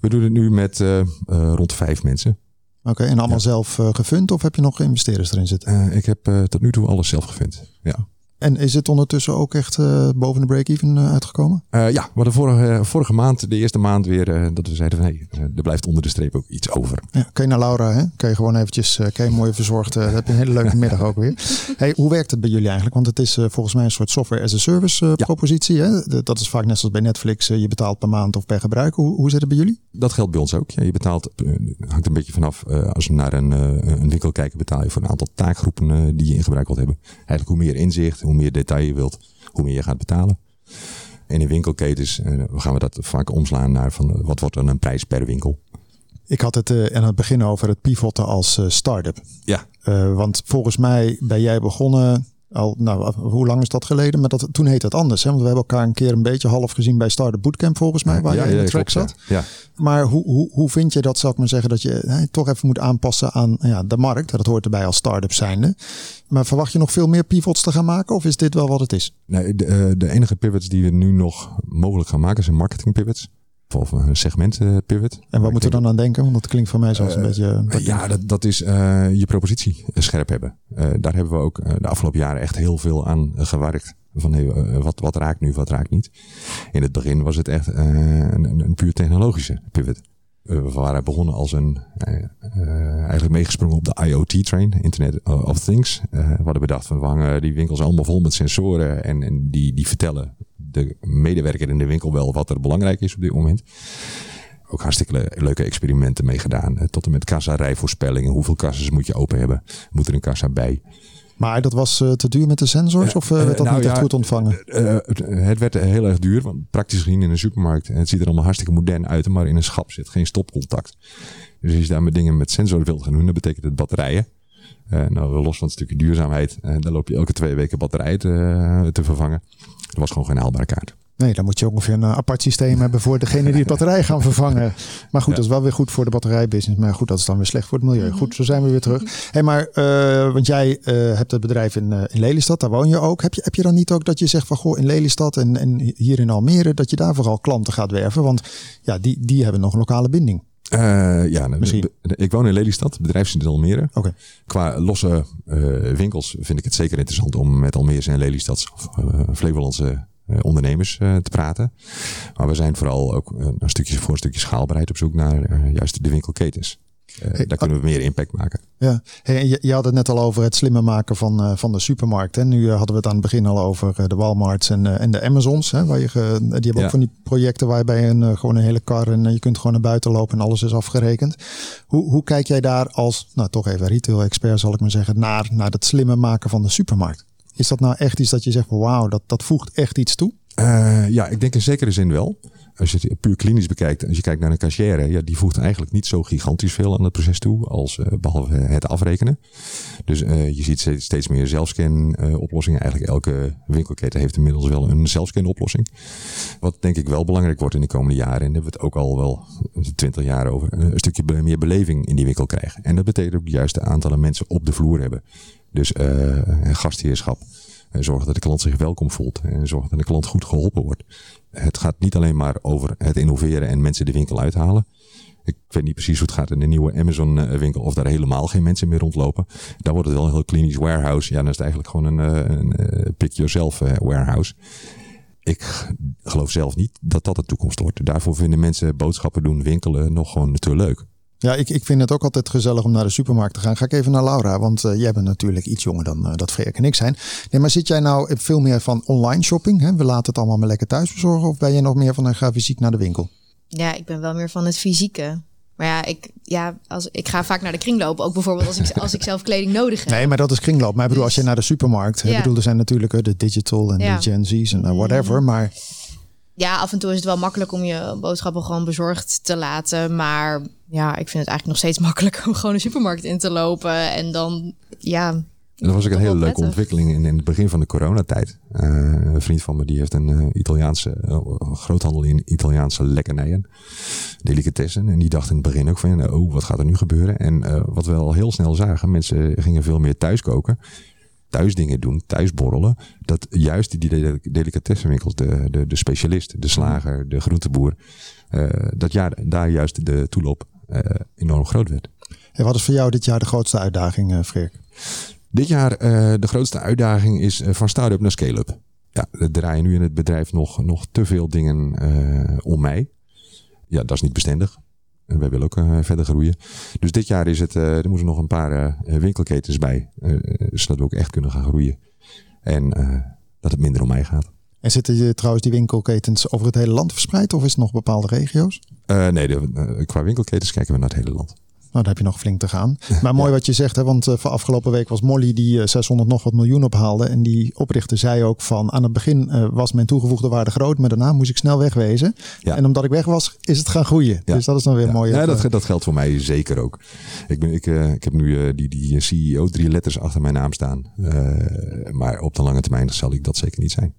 We doen het nu met eh, eh, rond vijf mensen. Oké, en allemaal zelf eh, gefund of heb je nog investeerders erin zitten? Eh, ik heb eh, tot nu toe alles zelf gevind. Ja. En is het ondertussen ook echt eh, boven de break-even eh, uitgekomen? Eh, ja, we hadden vorige, vorige maand, de eerste maand weer, dat we zeiden van hé, er blijft onder de streep ook iets over. Ja, kan je naar Laura, hè? Kan je gewoon eventjes, je mooi verzorgd, dan heb je een hele leuke middag ook weer. <laughs> Hey, hoe werkt het bij jullie eigenlijk? Want het is volgens mij een soort software as a service ja. propositie. Hè? Dat is vaak net zoals bij Netflix, je betaalt per maand of per gebruik. Hoe, hoe zit het bij jullie? Dat geldt bij ons ook. Ja, je betaalt, hangt een beetje vanaf, als we naar een, een winkel kijken, betaal je voor een aantal taakgroepen die je in gebruik wilt hebben. Eigenlijk hoe meer inzicht, hoe meer detail je wilt hoe meer je gaat betalen. En in winkelketens uh, gaan we dat vaak omslaan naar van uh, wat wordt dan een prijs per winkel. Ik had het uh, aan het begin over het pivoten als start-up. Ja. want volgens mij ben jij begonnen al, nou, hoe lang is dat geleden? Maar dat, toen heette het anders. Hè? Want we hebben elkaar een keer een beetje half gezien bij Startup Bootcamp volgens mij, waar ja, jij in ja, de track zat. Ja. Maar hoe, hoe, hoe vind je dat, zou ik maar zeggen, dat je hè, toch even moet aanpassen aan ja, de markt? Dat hoort erbij als start-up zijnde. Maar verwacht je nog veel meer pivots te gaan maken of is dit wel wat het is? Nee, de, de enige pivots die we nu nog mogelijk gaan maken zijn marketing pivots of een segment uh, pivot. En wat moeten we dan aan denken? Want dat klinkt voor mij zoals een uh, beetje... Uh, ja, dat, dat is uh, je propositie scherp hebben. daar hebben we ook de afgelopen jaren echt heel veel aan gewerkt. Van hey, wat, wat raakt nu, wat raakt niet. In het begin was het echt een, een, een puur technologische pivot. we waren begonnen als een, eigenlijk meegesprongen op de IoT-train, Internet of Things. we hadden bedacht van we hangen die winkels allemaal vol met sensoren en, en die, die vertellen de medewerker in de winkel wel wat er belangrijk is op dit moment. Ook hartstikke le leuke experimenten mee gedaan. Tot en met kassa-rijvoorspellingen. Hoeveel kassas moet je open hebben? Moet er een kassa bij? Maar dat was uh, te duur met de sensors of uh, werd dat nou, niet echt ja, goed ontvangen? Het werd heel erg duur. Want praktisch gezien in een supermarkt, het ziet er allemaal hartstikke modern uit. Maar in een schap zit geen stopcontact. Dus als je daar met dingen met sensoren wilt gaan doen, dan betekent het batterijen. nou, los van het stukje duurzaamheid, dan loop je elke twee weken batterijen te, te vervangen. Dat was gewoon geen haalbare kaart. Nee, dan moet je ongeveer een apart systeem hebben voor degene die de batterij gaan vervangen. Maar goed, dat is wel weer goed voor de batterijbusiness. Maar goed, dat is dan weer slecht voor het milieu. Goed, zo zijn we weer terug. Hey, maar, uh, want jij uh, hebt het bedrijf in, uh, in Lelystad, daar woon je ook. Heb je, heb je dan niet ook dat je zegt van goh, in Lelystad en, en hier in Almere, dat je daar vooral klanten gaat werven? Want ja, die, die hebben nog een lokale binding. Uh, ja, Misschien. ik woon in Lelystad, bedrijfsdienst in Almere. Okay. Qua losse uh, winkels vind ik het zeker interessant om met Almere en Lelystads of uh, Flevolandse ondernemers te praten. Maar we zijn vooral ook een stukje voor een stukje schaalbaarheid op zoek naar juist de winkelketens. Uh, hey, daar kunnen we meer impact maken. Ja, hey, je, je, had het net al over het slimmer maken van, uh, van de supermarkt. Hè? Nu uh, hadden we het aan het begin al over de Walmarts en, en de Amazons. Hè? Waar je die hebben ja. ook van die projecten waarbij een, gewoon een hele kar en je kunt gewoon naar buiten lopen en alles is afgerekend. Hoe, hoe kijk jij daar als, nou toch even retail-expert zal ik maar zeggen, naar, naar het slimmer maken van de supermarkt? Is dat nou echt iets dat je zegt, wauw, dat, dat voegt echt iets toe? Ja, ik denk in zekere zin wel. Als je het puur klinisch bekijkt, als je kijkt naar een cashier, ja, die voegt eigenlijk niet zo gigantisch veel aan het proces toe, als uh, behalve het afrekenen. Dus uh, je ziet steeds meer zelfscan oplossingen. Eigenlijk elke winkelketen heeft inmiddels wel een zelfscan oplossing. Wat denk ik wel belangrijk wordt in de komende jaren, en daar hebben we het ook al wel twintig jaar over, een stukje meer beleving in die winkel krijgen. En dat betekent ook de juiste aantallen mensen op de vloer hebben. Dus gastheerschap. Zorgen dat de klant zich welkom voelt. En zorgen dat de klant goed geholpen wordt. Het gaat niet alleen maar over het innoveren en mensen de winkel uithalen. Ik weet niet precies hoe het gaat in de nieuwe Amazon winkel. Of daar helemaal geen mensen meer rondlopen. Daar wordt het wel een heel klinisch warehouse. Ja, dan is het eigenlijk gewoon een, een pick yourself warehouse. Ik geloof zelf niet dat dat de toekomst wordt. Daarvoor vinden mensen boodschappen doen, winkelen nog gewoon te leuk. Ja, ik, ik vind het ook altijd gezellig om naar de supermarkt te gaan. Ga ik even naar Laura, want uh, jij bent natuurlijk iets jonger dan uh, dat Freek en ik zijn. Nee, maar zit jij nou veel meer van online shopping? Hè? We laten het allemaal maar lekker thuis bezorgen. Of ben je nog meer van een ga fysiek naar de winkel? Ja, ik ben wel meer van het fysieke. Maar ja, ik, ja als, ik ga vaak naar de kringloop. Ook bijvoorbeeld als ik, als ik zelf kleding nodig heb. Nee, maar dat is kringloop. Maar ik bedoel, als je naar de supermarkt... Ja. Ik bedoel, er zijn natuurlijk de digital en ja. de Gen Z's en whatever. Maar ja, af en toe is het wel makkelijk om je boodschappen gewoon bezorgd te laten. Maar ja, ik vind het eigenlijk nog steeds <laughs> makkelijk om gewoon een supermarkt in te lopen. En dan, ja. En dat was ook een hele leuke prettig. ontwikkeling in, in het begin van de coronatijd. Eh, een vriend van me die heeft een eh, Italiaanse eh, groothandel in Italiaanse lekkernijen, delicatessen. En die dacht in het begin ook van, oh, wat gaat er nu gebeuren? En wat we al heel snel zagen, mensen gingen veel meer thuis koken. Thuis dingen doen, thuis borrelen. Dat juist die deli- delicatessenwinkels, de, de, de specialist, de slager, de groenteboer, eh, dat ja, daar juist de toeloop eh, enorm groot werd. En wat is voor jou dit jaar de grootste uitdaging, Freek? Dit jaar de grootste uitdaging is van start-up naar scale-up. Ja, er draaien nu in het bedrijf nog, nog te veel dingen om mij. Ja, dat is niet bestendig. En wij willen ook eh, verder groeien. Dus dit jaar is het, eh, er moeten nog een paar eh, winkelketens bij. zodat we ook echt kunnen gaan groeien. En dat het minder om mij gaat. En zitten je trouwens die winkelketens over het hele land verspreid of is het nog bepaalde regio's? Nee, de, qua winkelketens kijken we naar het hele land. Nou, daar heb je nog flink te gaan. <laughs> Maar mooi wat je zegt, hè, want eh, van afgelopen week was Molly die eh, 600 nog wat miljoen ophaalde. En die oprichter zei ook van aan het begin eh, was mijn toegevoegde waarde groot, maar daarna moest ik snel wegwezen. Ja. En omdat ik weg was, is het gaan groeien. Ja. Dus dat is dan weer mooi. Ja, dat, dat, eh, geldt voor mij zeker ook. Ik, ben, ik, eh, ik heb nu eh, die, die CEO drie letters achter mijn naam staan. Eh, maar op de lange termijn zal ik dat zeker niet zijn.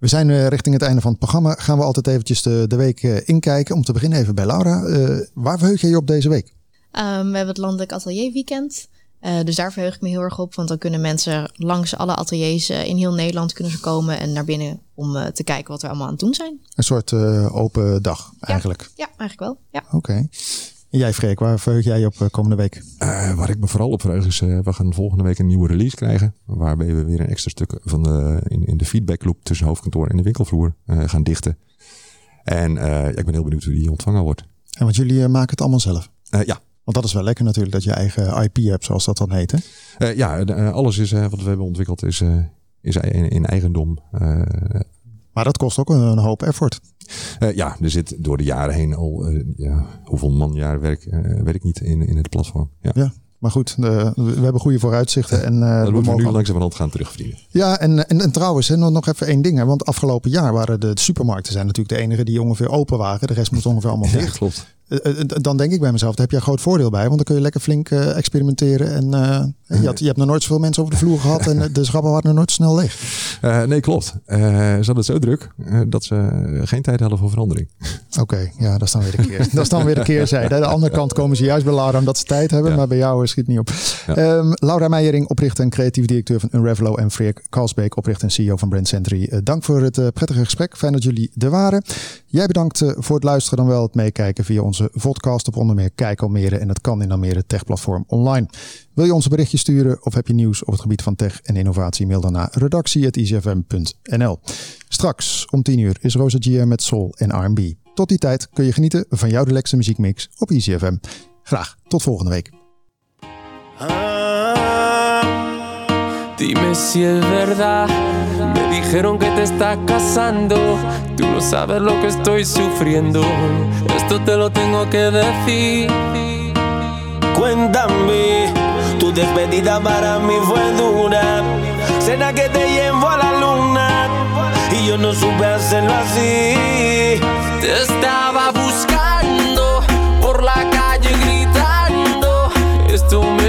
We zijn eh, richting het einde van het programma. Gaan we altijd eventjes de, de week eh, inkijken. Om te beginnen even bij Laura. Eh, waar verheug je je op deze week? Ehm, we hebben het Landelijk Atelier Weekend. Eh, dus daar verheug ik me heel erg op. Want dan kunnen mensen langs alle ateliers eh, in heel Nederland kunnen ze komen en naar binnen om eh, te kijken wat we allemaal aan het doen zijn. Een soort eh, open dag eigenlijk. Ja, eigenlijk wel. Ja. Oké. En jij Freek, waar verheug jij je op komende week? Eh, waar ik me vooral op verheug is, eh, we gaan volgende week een nieuwe release krijgen. Waarbij we weer een extra stuk van de, in, in de feedback loop tussen hoofdkantoor en de winkelvloer eh, gaan dichten. En eh, ik ben heel benieuwd hoe die ontvangen wordt. En want jullie maken het allemaal zelf. Eh, ja, Want dat is wel lekker natuurlijk dat je eigen IP hebt, zoals dat dan heet. Hè? Eh, ja eh, alles is, eh, wat we hebben ontwikkeld is, is in, in eigendom. Maar dat kost ook een, hoop effort. Ja, er zit door de jaren heen al, eh, ja, hoeveel manjaren werk, eh weet ik niet, in, in het platform. Ja. Ja. Maar goed, we hebben goede vooruitzichten. En, dat we moeten we nu mogen- langzamerhand gaan terugverdienen. Ja, en, en, en trouwens, hè, nog even één ding. Hè, want afgelopen jaar waren de, de supermarkten zijn natuurlijk de enige die ongeveer open waren. De rest moest ongeveer allemaal Ja, dicht. klopt. Eh, eh, dan denk ik bij mezelf, daar heb je een groot voordeel bij. Want dan kun je lekker flink eh, experimenteren. En je, had, je hebt nog nooit zoveel mensen over de vloer gehad. En de schappen waren nog nooit snel leeg. <laughs> Nee, klopt. Ze hadden het zo druk dat ze geen tijd hadden voor verandering. Oké, ja, dat is dan weer de keer. <laughs> dat is dan weer de keerzijde. Aan de andere kant komen ze juist bij Laura omdat ze tijd hebben. Ja. Maar bij jou schiet niet op. Ja. Ehm, Laura Meijering, oprichter en creatief directeur van Unravelo. En Freek Kalsbeek, oprichter en CEO van Brand Century. Dank voor het prettige gesprek. Fijn dat jullie er waren. Jij bedankt voor het luisteren dan wel het meekijken via onze podcast op onder meer Kijk Almere. En dat kan in Almere Tech Platform online. Wil je ons een berichtje sturen of heb je nieuws op het gebied van tech en innovatie? Mail dan naar redactie.icfm.nl. Straks om 10 uur is Rosa Gia met Soul en R&B. Tot die tijd kun je genieten van jouw lekkerste muziekmix op ICFM. Graag tot volgende week. Dime si es verdad. Me dijeron que te estás casando. Tú no sabes lo que estoy sufriendo. Esto te lo tengo que decir. Cuéntame, tu despedida para mí fue dura. Cena que te llevo a la luna y yo no supe hacerlo así. Te estaba buscando por la calle gritando. Esto me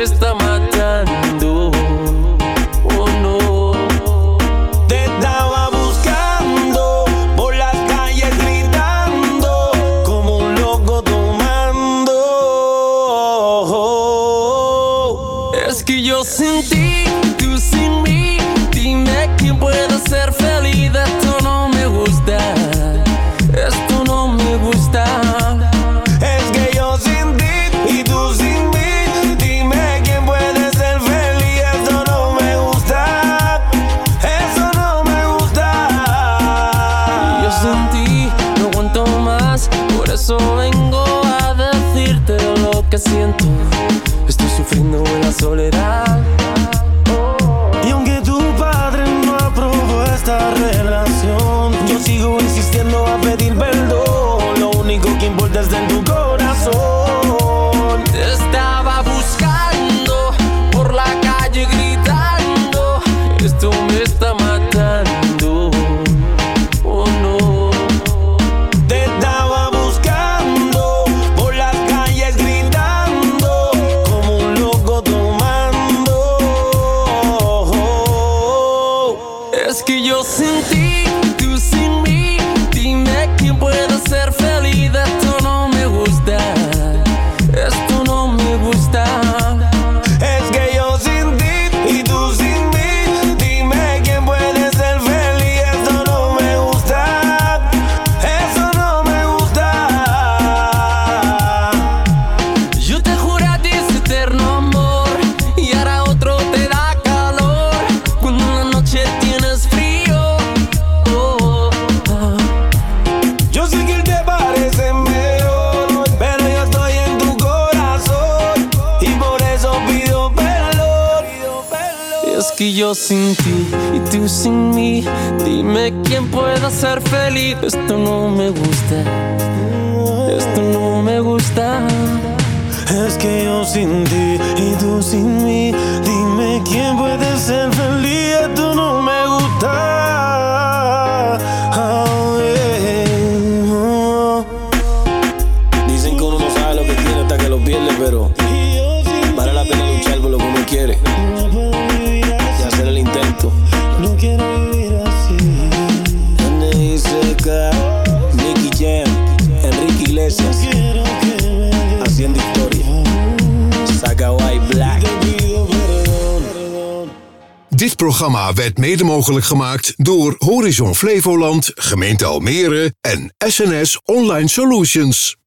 programma werd mede mogelijk gemaakt door Horizon Flevoland, Gemeente Almere en SNS Online Solutions.